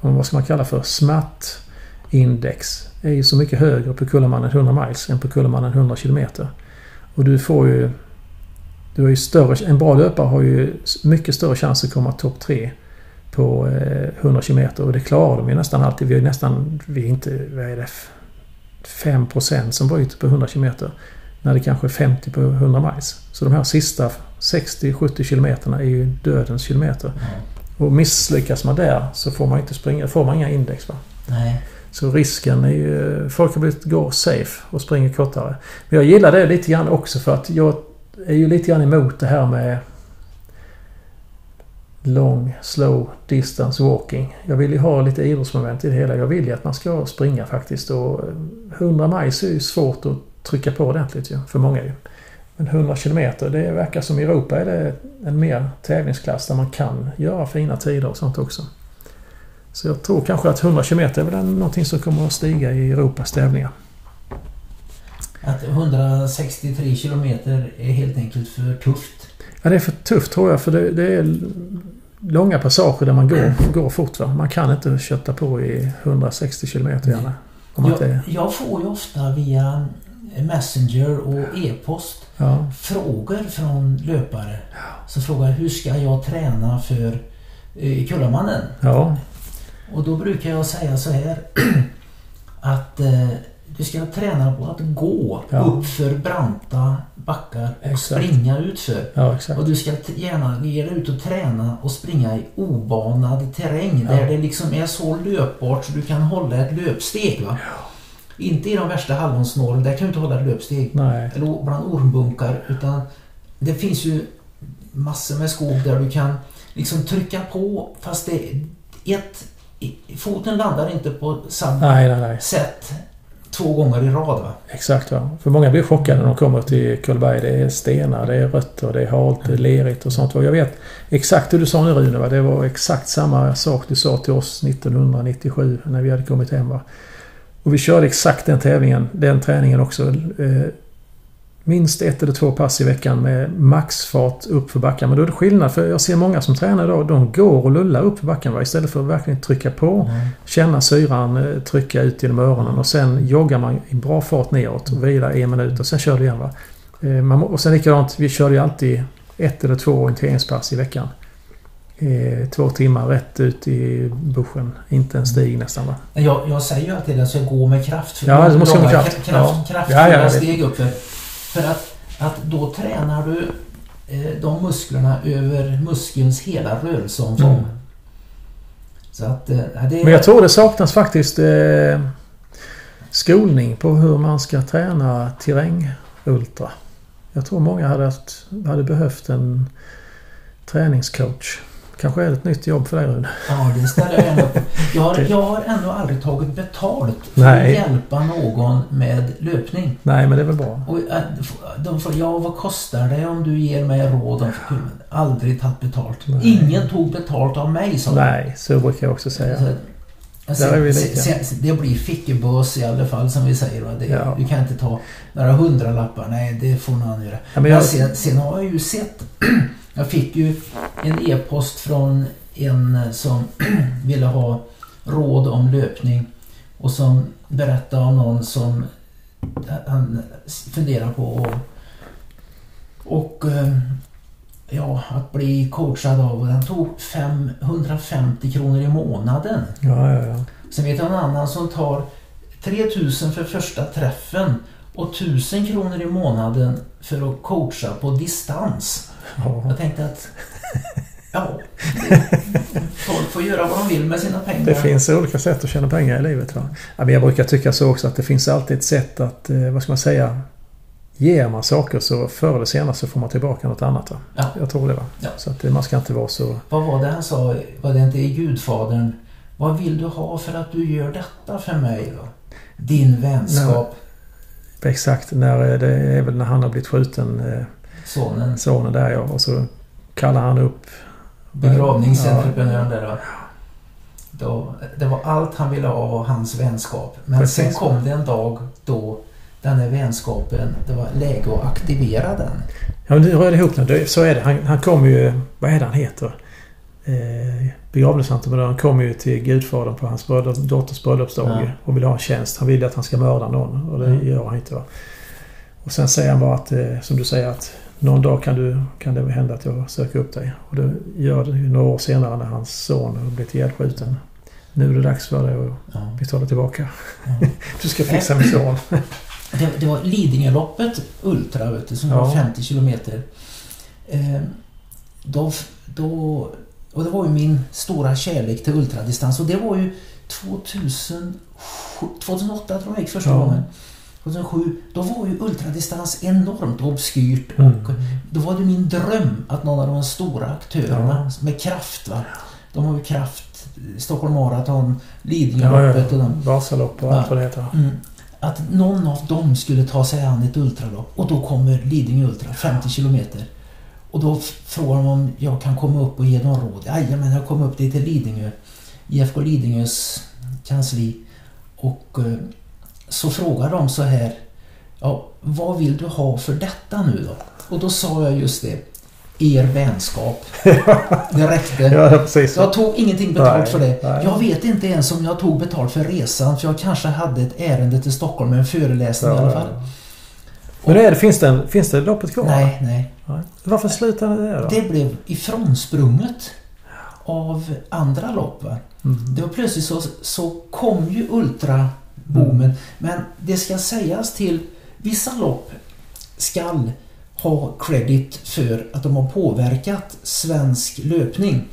vad ska man kalla för, smärtindex är ju så mycket högre på Kullamannen 100 miles än på Kullamannen 100 km. Och du får ju... Du har ju större, en bra löpare har ju mycket större chans att komma topp tre på eh, 100 km och det klarar de ju nästan alltid. Vi är nästan, vi är inte, vad är det, 5% som bryter på 100 km. När det kanske är 50 på 100 miles. Så de här sista 60-70 kilometerna är ju dödens kilometer. Ja. Och misslyckas man där så får man inte springa, får man inga index. Va? Nej. Så risken är ju... Folk har blivit gå safe och springer kortare. Men jag gillar det lite grann också för att jag är ju lite grann emot det här med long, slow distance walking. Jag vill ju ha lite idrottsmoment i det hela. Jag vill ju att man ska springa faktiskt och 100 miles är ju svårt att trycka på ordentligt ju, för många ju. Men 100 kilometer, det verkar som i Europa är det en mer tävlingsklass där man kan göra fina tider och sånt också. Så jag tror kanske att 100 km är väl någonting som kommer att stiga i Europas tävlingar. Att 163 kilometer är helt enkelt för tufft. Ja, det är för tufft tror jag för det, det är långa passager där man går, går fort. Va? Man kan inte kötta på i 160 km gärna. Jag, jag får ju ofta via Messenger och e-post ja, frågor från löpare. Som frågar hur ska jag träna för eh, Kullamannen? ja, Och då brukar jag säga så här att eh, du ska träna på att gå Ja. uppför branta backar och Exakt. springa utför. ja. Och du ska gärna ge dig ut och träna och springa i obanad terräng Ja. där det liksom är så löpbart så du kan hålla ett löpsteg. Va? Inte i de värsta hallonsnåren, där kan du inte hålla ett löpsteg. Nej, Eller bland ormbunkar. Utan det finns ju massor med skog där du kan liksom trycka på fast det ett, i- foten landar inte på samma nej, nej, nej. sätt två gånger i rad. Va? Exakt. Va? För många blir chockade när de kommer till Kullberg. Det är stenar, det är rötter, det är halt, det är lerigt och sånt. Och jag vet exakt hur du sa nu Rune. Va? Det var exakt samma sak du sa till oss 1997 när vi hade kommit hem. Va? Och vi körde exakt den tävlingen, den träningen också. Eh, Minst ett eller två pass i veckan med maxfart upp för backen. Men då är det skillnad för jag ser många som tränar idag. De går och lullar upp för backen va? istället för att verkligen trycka på. Känna syran eh, trycka ut genom öronen och sen joggar man i bra fart neråt och vilar en minut och sen kör du igen. Va? Eh, man, och sen likadant, vi körde ju alltid ett eller två orienteringspass i veckan. Eh, två timmar rätt ut i buschen. Inte en stig nästan va? Jag, jag säger ju alltid att jag ska gå med kraft. För Ja, det måste gå med kraft. kra- kraft, Ja. kraft Ja, ja, steg upp. För, att, att då tränar du eh, de musklerna över muskelns hela rörelseomfång. Mm. Så att eh, det är... Men jag tror det saknas faktiskt eh, skolning på hur man ska träna terrängultra. Jag tror många hade, haft, hade behövt en träningscoach. Kanske är ett nytt jobb för dig Rune. Ja, det ställer jag på. Jag har, jag har ändå aldrig tagit betalt för Nej. att hjälpa någon med löpning. Nej, men det är väl bra. Och äh, de får, ja vad kostar det om du ger mig råd om Aldrig tagit betalt. Nej. Ingen tog betalt av mig sa. Nej, så brukar jag också säga. Så, alltså, Där är vi se- lika. se- det blir fickebös i alla fall som vi säger. Det, Ja. Du kan inte ta några hundralappar. Nej, det får någon göra. Ja, men Men jag, sen, sen har jag ju sett... jag fick ju en e-post från en som ville ha råd om löpning och som berättade om någon som han funderar på och, och eh, ja, att bli coachad av och den tog 550 kronor i månaden. ja, ja, ja. Sen vet jag en annan som tar 3000 för första träffen och 1000 kronor i månaden för att coacha på distans. Ja. Jag tänkte att ja, folk får göra vad de vill med sina pengar. Det finns olika sätt att tjäna pengar i livet. Va? Men jag brukar tycka så också att det finns alltid ett sätt att, eh, vad ska man säga, Ger man saker så förr eller senare så får man tillbaka något annat. Va? Ja. Jag tror det. Va? Ja. Så att eh, man ska inte vara så... Vad var det han sa? Var det inte i Gudfadern? Vad vill du ha för att du gör detta för mig? Då? Din vänskap, Exakt, när, eh, det är väl när han har blivit skjuten, sonen. sonen där ja. Och så kallar han upp begravningsentreprenören där va. Då, det var allt han ville ha var hans vänskap. Men Precis. sen kom det en dag då den här vänskapen, det var läge att aktivera den. Ja, men du rörde ihop det. Så är det. Han, han kom ju... Vad är det han heter? Eh, begravningsentreprenören kom ju till gudfadern på hans bröllop, dotters bröllopsdag Ja. och vill ha en tjänst. Han vill att han ska mörda någon och det gör han inte. Va? Och sen säger han bara att, eh, som du säger, att någon dag kan, du, kan det hända att jag söker upp dig. Och det gör det ju några år senare när hans son blivit ihjälskjuten. Nu är det dags för dig att Ja. betala tillbaka. Ja. Du ska fixa min son. Det, det var Lidingöloppet Ultra vet du, som Ja. var 50 kilometer. Eh, då, då, och det var ju min stora kärlek till ultradistans och det var ju 2007, 2008 tror jag gick första Ja. gången. 2007, då var ju ultradistans enormt obskyrt och Mm. då var det min dröm att någon av de stora aktörerna med kraft va. De har ju kraft, Stockholm Marathon, Ja, Lidingöloppet och ja. de. Vasalopp och allt vad det heter. Mm. Att någon av dem skulle ta sig an ett ultralopp och då kommer Lidingö Ultra, 50 kilometer. Och då frågar de om jag kan komma upp och ge dem råd. Jajamän, jag kommer upp dit till Lidingö. IFK Lidingös kansli. Och eh, så frågar de så här. Ja, vad vill du ha för detta nu då? Och då sa jag just det. Er vänskap. Det räckte. Ja. Jag tog ingenting betalt Nej, för det. nej. Jag vet inte ens om jag tog betalt för resan för jag kanske hade ett ärende till Stockholm med en föreläsning i alla fall. Men är det, finns, det, finns det loppet kvar? Nej, nej. Nej. Varför slutade det då? Det blev ifrånsprunget av andra lopp. Mm. Det var plötsligt så, så kom ju ultraboomen. Mm. Men det ska sägas till vissa lopp skall ha credit för att de har påverkat svensk löpning.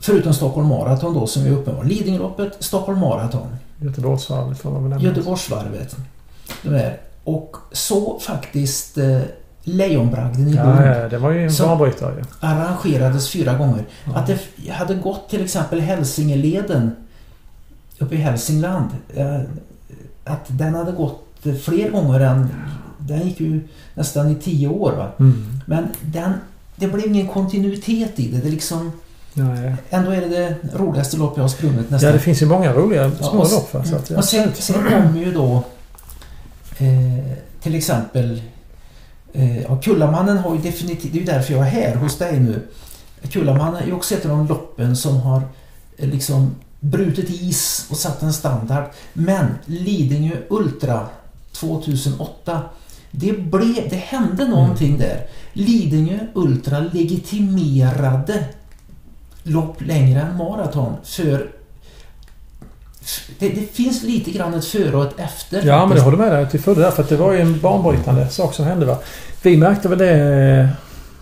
Förutom Stockholm Marathon då som är uppenbart. Lidingöloppet, Stockholm Marathon. Göteborgsvarvet får man väl nämna. Göteborgsvarvet. De. Och så faktiskt eh, Lejonbragden i Lund Ja, ja, det var ju en banbrytare ju. arrangerades fyra gånger. Ja. Att det hade gått till exempel Hälsingeleden uppe i Hälsingland. Att den hade gått fler gånger än... Den gick ju nästan i tio år. Mm. Men den, det blev ingen kontinuitet i det. det liksom, Nej. ändå är det det roligaste lopp jag har sprungit nästan. Ja, det finns ju många roliga Ja, små s- lopp. Va? Så att, Och sen, sen kommer ju då eh, till exempel eh, ja, Kullamannen har ju definitivt, det är ju därför jag är här hos dig nu. Kullamannen är ju också ett av de loppen som har eh, liksom brutit is och satt en standard. Men Lidingö Ultra 2008 det, blev, det hände någonting där. Lidingö Ultra legitimerade lopp längre än maraton för det, det finns lite grann ett före och ett efter. Ja, men det håller med dig till fullo där. För att det var ju en banbrytande sak som hände. Va? Vi märkte väl det...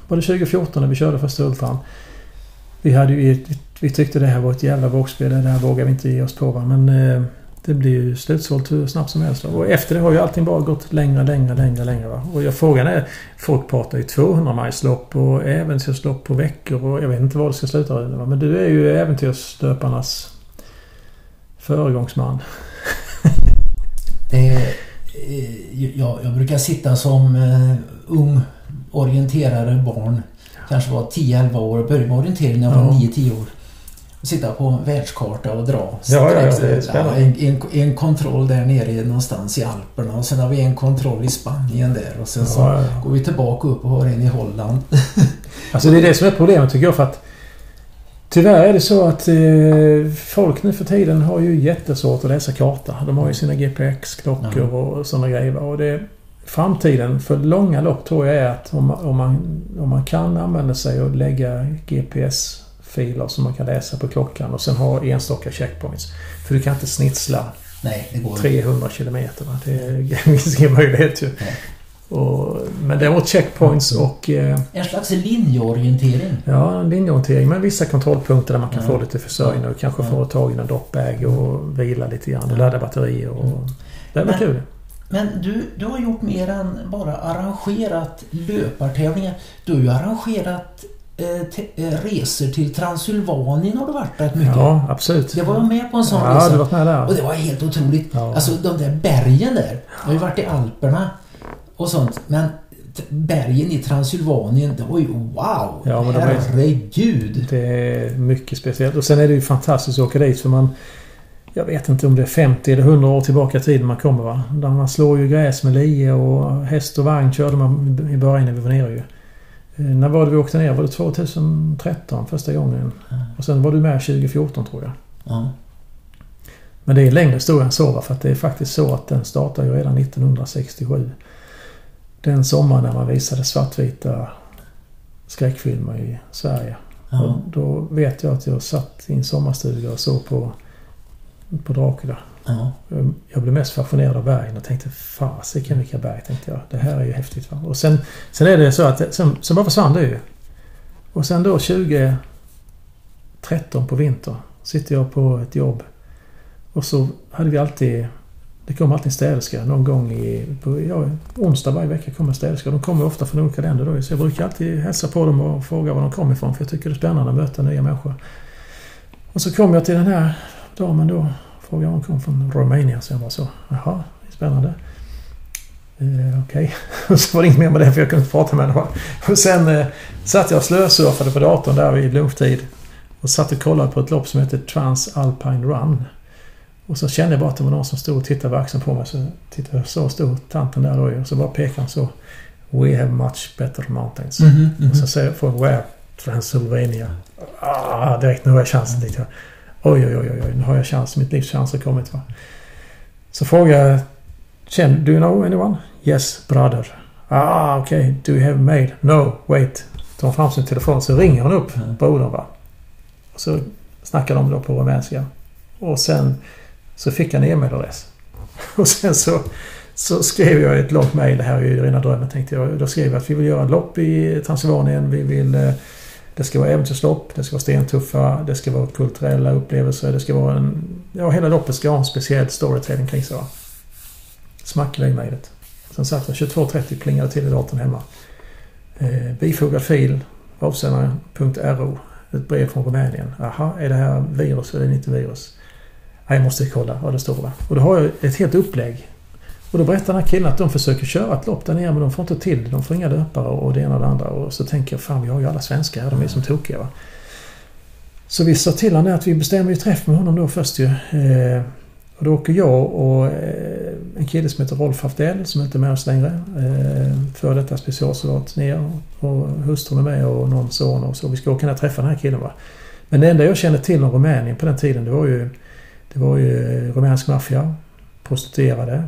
Var det 2014 när vi körde första Ultran? Vi, hade ju, vi, tyckte det här var ett jävla vågspel. Det här vågar vi inte ge oss på. Va? Men eh, det blir ju slutsålt hur snabbt som helst. Va? Och efter det har ju allting bara gått längre, längre, längre, längre. Va? Och jag, frågan är... Folk pratar ju 200 majslopp och äventyrslopp på veckor och jag vet inte var det ska sluta Rune. Men du är ju äventyrslöparnas föregångsman. Det, eh, jag, jag brukar sitta som eh, ung orienterare barn. Kanske var 10-11 år. Började med orientering när jag var Ja. 9-10 år. Sitta på en världskarta och dra. Ja, ja, ja, det är spännande. en, en, en kontroll där nere någonstans i Alperna och sen har vi en kontroll i Spanien där och sen så går vi tillbaka upp och har en i Holland. Alltså det är det som är problemet tycker jag för att Tyvärr är det så att eh, folk nu för tiden har ju jättesvårt att läsa karta. De har ju sina GPX-klockor och sådana grejer. Och det, framtiden för långa lopp tror jag är att om, man- om, man, om man kan använda sig och lägga GPS-filer som man kan läsa på klockan och sen ha enstaka checkpoints. För du kan inte snitsla Nej, det går inte. 300 kilometer. Va? Det finns ingen möjlighet ju. Nej. Och, men däremot checkpoints och eh, En slags linjeorientering. Ja, en linjeorientering med vissa kontrollpunkter där man kan Ja. få lite försörjning och kanske Ja. få tag i en dropbag och vila lite grann och ladda batterier. Och... Det var Men- kul. Men du, du har gjort mer än bara arrangerat löpartävlingar. Du har ju arrangerat eh, eh, resor till Transylvanien har du varit rätt mycket. Ja, absolut. Jag var med på en sån Ja, resa. du varit med där. Och det var helt otroligt. Ja. Alltså de där bergen där. Jag har ju varit i Alperna och sånt. Men bergen i Transylvanien, det var ju wow! Ja, men Herregud! Det är mycket speciellt. Och sen är det ju fantastiskt att åka dit för man... Jag vet inte om det är 50 eller 100 år tillbaka i tiden man kommer va. Där man slår ju gräs med lie och häst och vagn körde man i början när vi var nere ju. Eh, När var det vi åkte ner? Var det 2013 första gången? Och sen var du med 2014 tror jag. Ja. Men det är längre historia än så va, för att det är faktiskt så att den startade ju redan 1967. Den sommaren när man visade svartvita skräckfilmer i Sverige. Ja. Och då vet jag att jag satt i en sommarstuga och såg på, på Dracula. Ja. Jag blev mest fascinerad av bergen och tänkte fasiken vilka berg tänkte jag. Det här är ju häftigt. Va? Och sen, sen är det så att sen, sen bara försvann det ju. Och sen då 2013 på vinter sitter jag på ett jobb. Och så hade vi alltid... Det kom alltid en städerska någon gång i... På, ja, onsdag varje vecka kommer en städerska. De kommer ofta från olika länder då. Så jag brukar alltid hälsa på dem och fråga var de kommer ifrån. För jag tycker det är spännande att möta nya människor. Och så kom jag till den här damen då. Frågade om hon kom från Rumänien. Så jag bara så. Jaha, spännande. Eh, Okej. Och så var det inget mer med det för jag kunde inte prata med henne. Och sen eh, satt jag och slösurfade på datorn där vid lunchtid. Och satt och kollade på ett lopp som heter Transalpine Run. Och så kände jag bara att det var någon som stod och tittade verksamt på mig. Så tittade jag så stod tanten där då. Och så bara pekade han så. We have much better mountains. Mhm, mhm. Och så säger jag Where? Transylvania. Ah, direkt nu har jag chansen dit. Oj, oj, oj, oj, nu har jag chans. Mitt livs chans har kommit. Va? Så frågar jag Känner you know anyone? Yes, brother. Ah, okej. Okay. Do you have mail? No, wait. Tar fram sin telefon så ringer hon upp Mm. brodern va. Och så snackar de då på rumänska. Och sen så fick jag en e-mailadress. Och sen så, så skrev jag ett långt mejl. Det här är ju rena drömmen tänkte jag. Då skrev jag att vi vill göra ett lopp i Transylvanien. Vi vill... Det ska vara äventyrslopp, det ska vara stentuffa, det ska vara kulturella upplevelser, det ska vara en... Ja, hela loppet ska ha en speciell storytelling kring sig Smack i mejlet. Sen satt jag 22.30 plingade till i datorn hemma. Eh, bifogad fil, avsändare.ro. Ett brev från Rumänien. Aha, är det här virus eller är det inte virus? Nej, jag måste kolla vad det står va. Och då har jag ett helt upplägg. Och då berättar den här killen att de försöker köra ett lopp där nere men de får inte till det. De får inga löpare och det ena och det andra. Och så tänker jag, fan vi har ju alla svenskar här. De är som tokiga va. Så vi sa till honom att vi bestämmer ju träff med honom då först ju. Eh, och då åker jag och eh, en kille som heter Rolf Haftell som inte är med oss längre. Eh, för detta specialsoldat ner. Och hustrun är med och någon son och så. Vi ska åka ner och träffa den här killen va. Men det enda jag kände till om Rumänien på den tiden det var ju, det var ju rumänsk maffia, prostituerade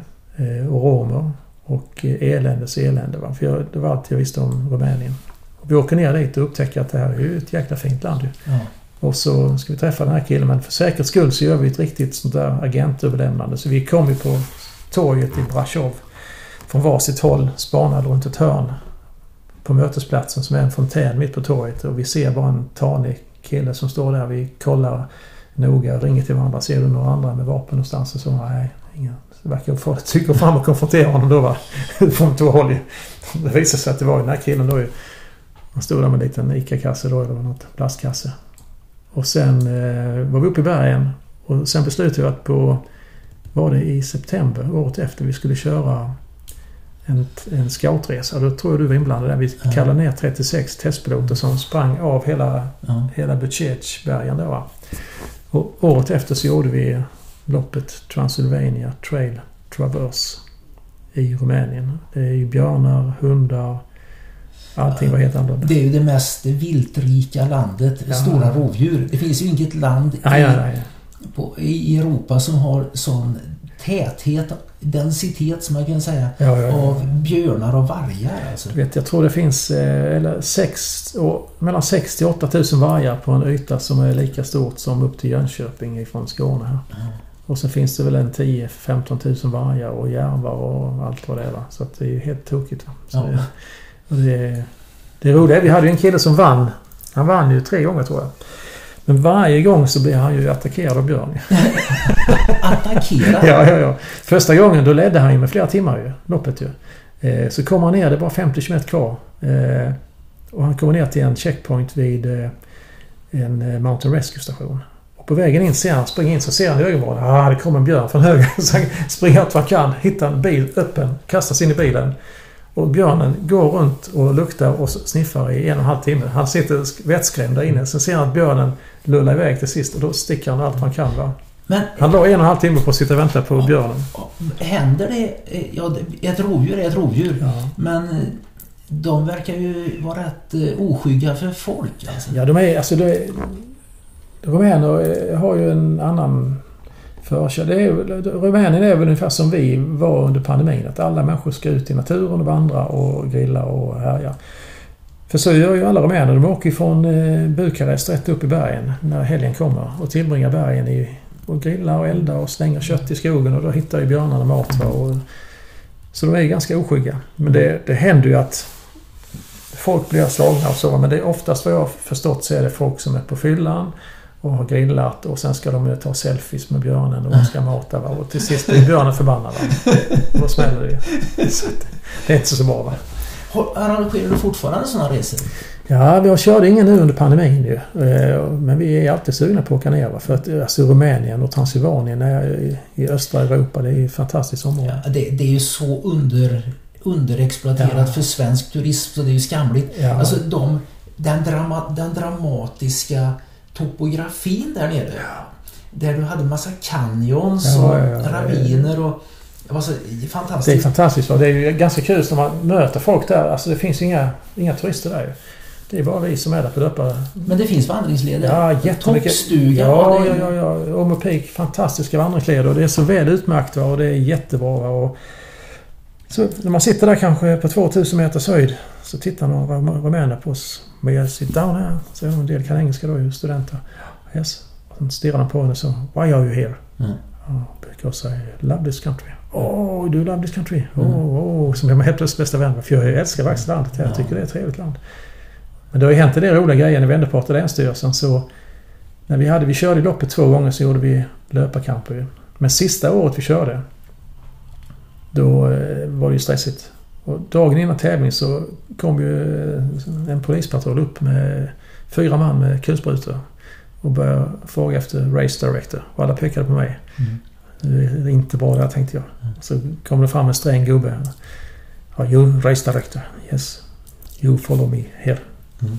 och romer och eh, eländes elände. Va? För jag, det var allt jag visste om Rumänien. Och vi åker ner dit och upptäcker att det här är ju ett jäkla fint land. Ja. Och så ska vi träffa den här killen men för säkerhets skull så gör vi ett riktigt sånt där agentöverlämnande. Så vi kom ju på torget i Brasov från varsitt håll, spanade runt ett hörn på mötesplatsen som är en fontän mitt på torget och vi ser bara en tanig kille som står där. Vi kollar noga, ringer till varandra. Ser du några andra med vapen någonstans? Och så nej, inga. Verkar vi går fram och konfronterar honom då va. Från två håll ju. Det visade sig att det var den här killen då ju. Han stod där med en liten ICA-kasse då, eller något plastkasse. Och sen eh, var vi uppe i bergen och sen beslutade vi att på, var det i september året efter, vi skulle köra en, en scoutresa. Då tror jag du var inblandad där. Vi kallade ner 36 testpiloter som sprang av hela, Ja. hela Butchech-bergen då. Och året efter så gjorde vi loppet Transylvania Trail Traverse i Rumänien. Det är ju björnar, hundar, allting var helt annorlunda. Det är ju det mest viltrika landet. Ja. Stora rovdjur. Det finns ju inget land nej, i, nej. på, i Europa som har sån täthet, densitet som man kan säga, ja, ja. av björnar och vargar. Alltså. Du vet, jag tror det finns eh, eller sex, och, mellan 6 till 8 000 vargar på en yta som är lika stort som upp till Jönköping ifrån Skåne här. Och sen finns det väl en 10-15 000 vargar och järvar och allt vad det är. Va? Så att det är ju helt tokigt. Va? Så Ja. det, det, roliga är, vi hade ju en kille som vann. Han vann ju tre gånger tror jag. Men varje gång så blir han ju attackerad av björn. Attackera! Ja, ja, ja. Första gången då ledde han ju med flera timmar ju, loppet ju. Eh, så kommer han ner, det är bara 50 km kvar. Eh, och han kommer ner till en checkpoint vid eh, en eh, Mountain Rescue station. Och på vägen in ser han, springer in så ser han ögonvrån. Ah, det kommer en björn från höger. Så han springer allt vad han kan, hittar en bil öppen, kastar sig in i bilen. Och björnen går runt och luktar och sniffar i en och en halv timme. Han sitter vettskrämd där inne. Sen ser han att björnen lullar iväg till sist och då sticker han allt man kan. Va? Men, Han la en och en halv timme på att sitta och vänta på björnen. händer det... Ja, ett rovdjur är ett rovdjur. Ja. Men eh, de verkar ju vara rätt eh, oskygga för folk. Alltså. Ja, de är... Alltså, det, rumäner eh, har ju en annan förkärlek. Är, väl- Rumänien är väl ungefär som vi var under pandemin. Att alla människor ska ut i naturen och vandra och grilla och härja. För så gör ju alla rumäner. De åker från eh, Bukarest rätt upp i bergen när helgen kommer och tillbringar bergen i, och grillar och eldar och slänger kött i skogen och då hittar ju björnarna mat. Och, så de är ganska oskygga. Men det, det händer ju att folk blir slagna och så. Men det är oftast vad jag har förstått så är det folk som är på fyllan och har grillat och sen ska de ju ta selfies med björnen och de ska mata. Va? Och till sist blir björnen förbannad. Va? Och då smäller det. Så Det är inte så bra va. Arrangerar du fortfarande sådana resor? Ja, vi har körde ingen nu under pandemin ju. Eh, Men vi är alltid sugna på att åka ner. Va? För att alltså, Rumänien och Transylvanien är i, i östra Europa. Det är ju ett fantastiskt område. Ja, det, det är ju så under, underexploaterat Ja. för svensk turism så det är ju skamligt. Ja. Alltså de, den, drama, den dramatiska topografin där nere. Där du hade massa canyons Ja, och ja, ja. raviner och... Det var så Det är fantastiskt. fantastiskt. Va? Det är ju ganska kul när man möter folk där. Alltså det finns inga, inga turister där. Det är bara vi som är där på döpare. Men det finns vandringsleder. Ja, jättemycket. Toppstuga. Ja, ja, ja, ja. Omo Peak, fantastiska vandringsleder och det är så väl utmärkt va? och det är jättebra. Och så när man sitter där kanske på 2000 meters höjd så tittar några rum- rumäner på oss. May I sit down here? Så en del kan engelska då ju, studenter. Yes. Och sen stirrar de på henne så Why are you here? Mm. Oh, because I love this country. Oh, du love this country? Oh, Mm. oh. Som är man helt plötsligt bästa vän. För jag älskar faktiskt landet här. Jag Ja. tycker det är ett trevligt land. Men det har ju hänt en del roliga grejer när vi på till Länsstyrelsen. Så när vi, hade, vi körde loppet två gånger så gjorde vi löparkamper. Men sista året vi körde då eh, var det ju stressigt. Och dagen innan tävling så kom ju eh, en polispatrull upp med fyra man med kulsprutor och började fråga efter race director. Och alla pekade på mig. Mm. Det är inte bra där tänkte jag. Mm. Så kom det fram en sträng gubbe. Ja, you race director. Yes. You follow me here. Mm.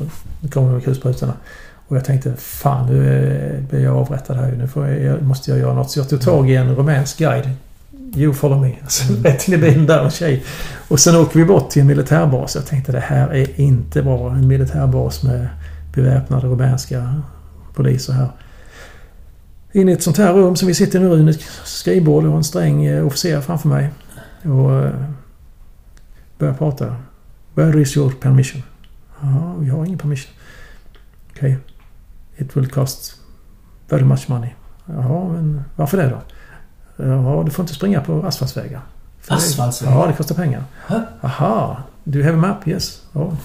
Kommer de med kulsprutorna. Och jag tänkte fan nu eh, blir jag avrättad här. Nu jag, måste jag göra något. Så jag tog tag i en rumänsk guide. You follow me. Alltså, Mm. rätt in i bilen där, en tjej. Och sen åker vi bort till en militärbas. Jag tänkte det här är inte bra. En militärbas med beväpnade rumänska poliser här. In i ett sånt här rum som vi sitter i nu, Rune. Ett skrivbord och en sträng eh, officer framför mig. Och eh, börjar prata. Where is your permission? Ja, vi har ingen permission. Okej. It will cost very much money. Jaha, men varför det då? Ja, du får inte springa på asfaltsvägar. Asfaltsvägar? Ja, det kostar pengar. Hä? Aha, do you have a map? Yes. Ja,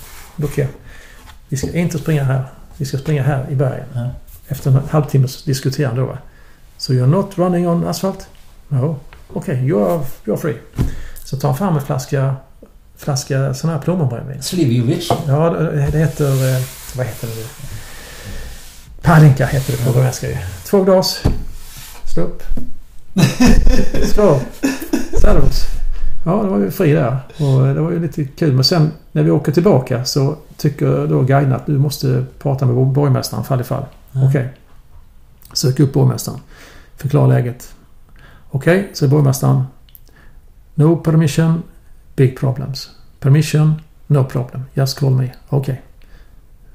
okej. Vi ska inte springa här. Vi ska springa här i bergen. Ja. Efter en halvtimmes diskuterande då. So you're not running on asphalt? No. Okej, you, are, you are free. Så tar han fram en flaska, flaska sån här plommonbrännvin. Slivjovic. Ja, det heter... eh, Vad heter det? Palinka heter det på rumänska ju. Två glas. Slå upp. Skål. Saludos. Ja, då var vi fri där. Och det var ju lite kul. Men sen när vi åker tillbaka så tycker då guiden att du måste prata med borgmästaren fall i fall. Ja. Okej. Sök upp borgmästaren. Förklara läget. Okej, så borgmästaren. No permission, big problems. Permission, no problem. Just call me. Okej.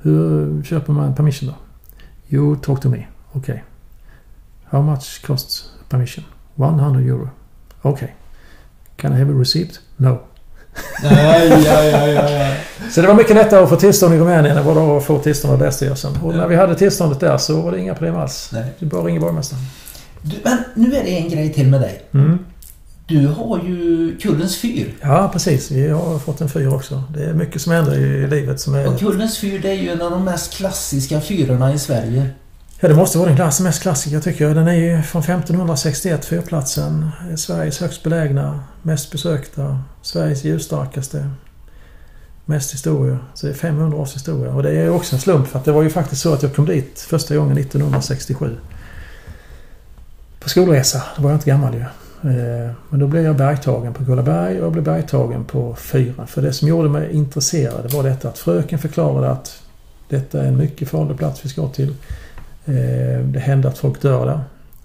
Hur köper man permission då? You talk to me. Okej. How much costs permission? 100 euro. Okej. Can I have a receipt? No. Nej, ja, ja, ja, ja. Så det var mycket lättare att få tillstånd i Rumänien än vad det var att få tillstånd av Länsstyrelsen. Och när vi hade tillståndet där så var det inga problem alls. Nej. Du bara ringer borgmästaren. Du, men nu är det en grej till med dig. Mm. Du har ju Kullens fyr. Ja, precis. Vi har fått en fyr också. Det är mycket som händer i livet som är... Och Kullens fyr det är ju en av de mest klassiska fyrarna i Sverige. Ja, det måste vara den klass, mest klassiska tycker jag. Den är ju från 1561, fyrplatsen. Sveriges högst belägna, mest besökta, Sveriges ljusstarkaste. Mest historia. Så det är 500 års historia. Och det är också en slump för att det var ju faktiskt så att jag kom dit första gången 1967. På skolresa. Då var jag inte gammal ju. Eh, men då blev jag bergtagen på Kullaberg och jag blev bergtagen på fyran. För det som gjorde mig intresserad var detta att fröken förklarade att detta är en mycket farlig plats vi ska till. Eh, det händer att folk dör där.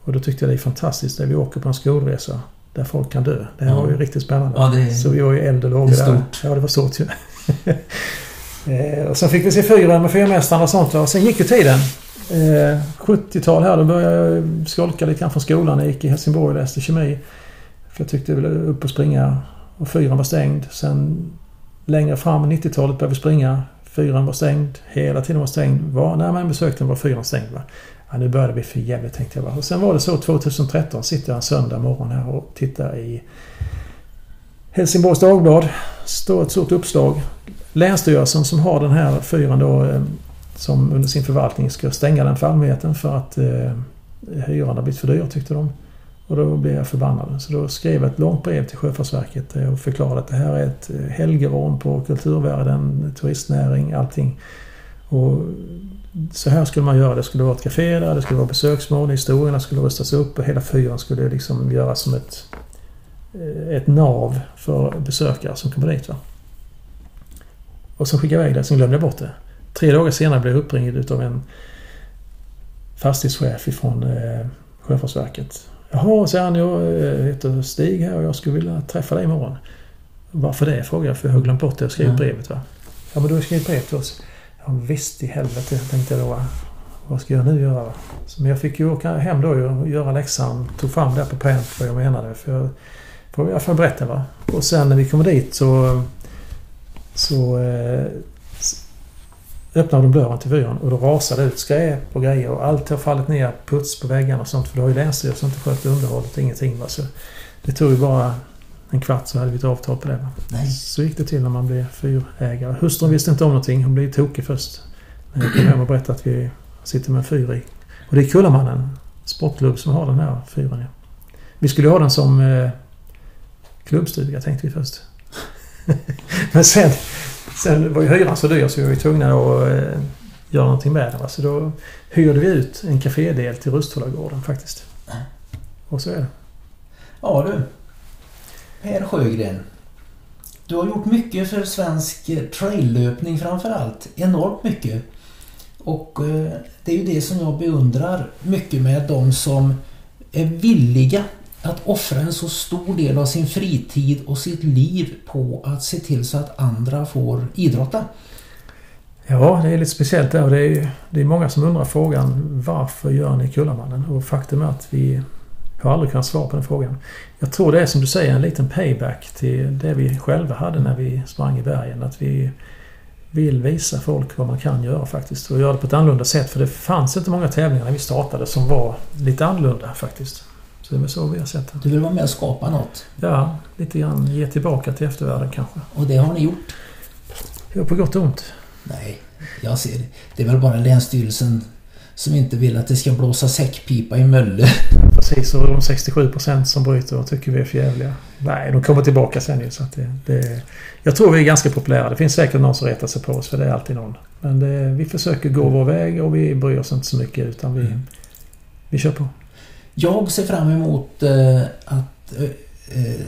Och då tyckte jag det är fantastiskt när vi åker på en skolresa där folk kan dö. Det här Ja. var ju riktigt spännande. Ja, det- Så vi var ju eld och lågor där. Ja, det var stort ju. Eh, och sen fick vi se fyren med fyrmästaren och sånt. Och sen gick ju tiden. Eh, 70-tal här, då började jag skolka lite grann från skolan. Jag gick i Helsingborg och läste kemi. För jag tyckte jag ville upp och springa. Och fyran var stängd. Sen längre fram, 90-talet, började vi springa. Fyran var stängd. Hela tiden var stängd. Var, när man besökte den var fyran stängd. Va? Ja, nu började vi för jävligt tänkte jag. Va? Och sen var det så 2013 sitter jag en söndag morgon här och tittar i Helsingborgs Dagblad. Står ett stort uppslag. Länsstyrelsen som har den här fyren då eh, som under sin förvaltning ska stänga den för allmänheten för att eh, hyran har blivit för dyr tyckte de. Och då blev jag förbannad. Så då skrev jag ett långt brev till Sjöfartsverket eh, och förklarade att det här är ett eh, helgerån på kulturvärden, turistnäring, allting. Och så här skulle man göra. Det skulle vara ett café där, det skulle vara besöksmål, historierna skulle rustas upp och hela fyren skulle liksom göras som ett, eh, ett nav för besökare som kommer dit. Va? Och så skickade jag iväg det, sen glömde jag bort det. Tre dagar senare blev jag uppringd utav en fastighetschef ifrån eh, Sjöfartsverket. Jaha, säger han, jag eh, heter Stig här och jag skulle vilja träffa dig imorgon. Varför det? frågade jag, för jag har glömt bort det och skrivit Ja. brevet. Va? Ja, men du har skrivit brev till oss. Ja, visst i helvete, tänkte jag då. va. Vad ska jag nu göra? va? Så, Men jag fick ju åka hem då och göra läxan. Tog fram det på pränt vad jag menade. För jag får i alla fall berätta. Va? Och sen när vi kommer dit så... Så eh, öppnade de dörren till fyren och då rasade ut skräp och grejer och allt har fallit ner. Puts på väggarna och sånt. För då har ju Länsstyrelsen inte skött underhållet och ingenting. Va? Så det tog ju bara en kvart så hade vi ett avtal på det. Va? Nej. Så gick det till när man blev fyrägare. Hustrun visste inte om någonting. Hon blev tokig först. När jag kom hem och berättade att vi sitter med en fyr i. Och det är Kullamannen sportklubb som har den här fyren. Ja. Vi skulle ha den som eh, klubbstuga tänkte vi först. Men sen, sen var ju hyran så dyr så vi var tvungna att eh, göra någonting med den. Så då hyrde vi ut en kafédel till Rusthållagården faktiskt. Och så är det. Ja du. Per Sjögren. Du har gjort mycket för svensk eh, traillöpning framförallt. Enormt mycket. Och eh, det är ju det som jag beundrar mycket med de som är villiga att offra en så stor del av sin fritid och sitt liv på att se till så att andra får idrotta. Ja, det är lite speciellt där och det är, det är många som undrar frågan varför gör ni Kullamannen? Och faktum är att vi har aldrig kunnat svara på den frågan. Jag tror det är som du säger en liten payback till det vi själva hade när vi sprang i bergen. Att vi vill visa folk vad man kan göra faktiskt och göra det på ett annorlunda sätt. För det fanns inte många tävlingar när vi startade som var lite annorlunda faktiskt. Så det är väl så vi har sett det. Du vill vara med och skapa något. Ja, lite grann ge tillbaka till eftervärlden kanske. Och det har ni gjort. Ja, på gott och ont. Nej, jag ser det. Det är väl bara Länsstyrelsen som inte vill att det ska blåsa säckpipa i Mölle. Precis, och de 67 procent som bryter och tycker vi är förjävliga. Nej, de kommer tillbaka sen ju. Så att det, det, jag tror vi är ganska populära. Det finns säkert någon som retar sig på oss, för det är alltid någon. Men det, vi försöker gå vår väg och vi bryr oss inte så mycket utan vi, Mm. vi kör på. Jag ser fram emot eh, att eh, eh,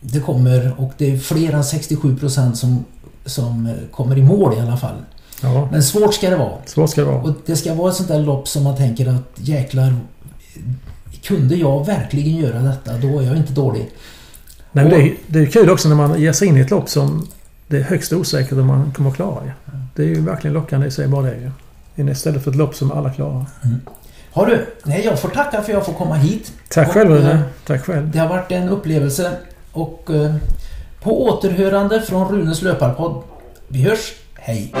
det kommer, och det är fler än 67 procent som, som kommer i mål i alla fall. Ja, Men svårt ska det vara. svårt ska det vara. Och det ska vara ett sånt där lopp som man tänker att jäklar, kunde jag verkligen göra detta, då är jag inte dålig. Nej, men det, är- det är kul också när man ger sig in i ett lopp som det är högst osäkert om man kommer att klara. Det är ju verkligen lockande i sig bara det. Istället för ett lopp som alla klarar. Har du? Nej, jag får tacka för att jag får komma hit. Tack Och, själv eh, Rune. Tack själv. Det har varit en upplevelse och eh, på återhörande från Runes löparpodd. Vi hörs. Hej!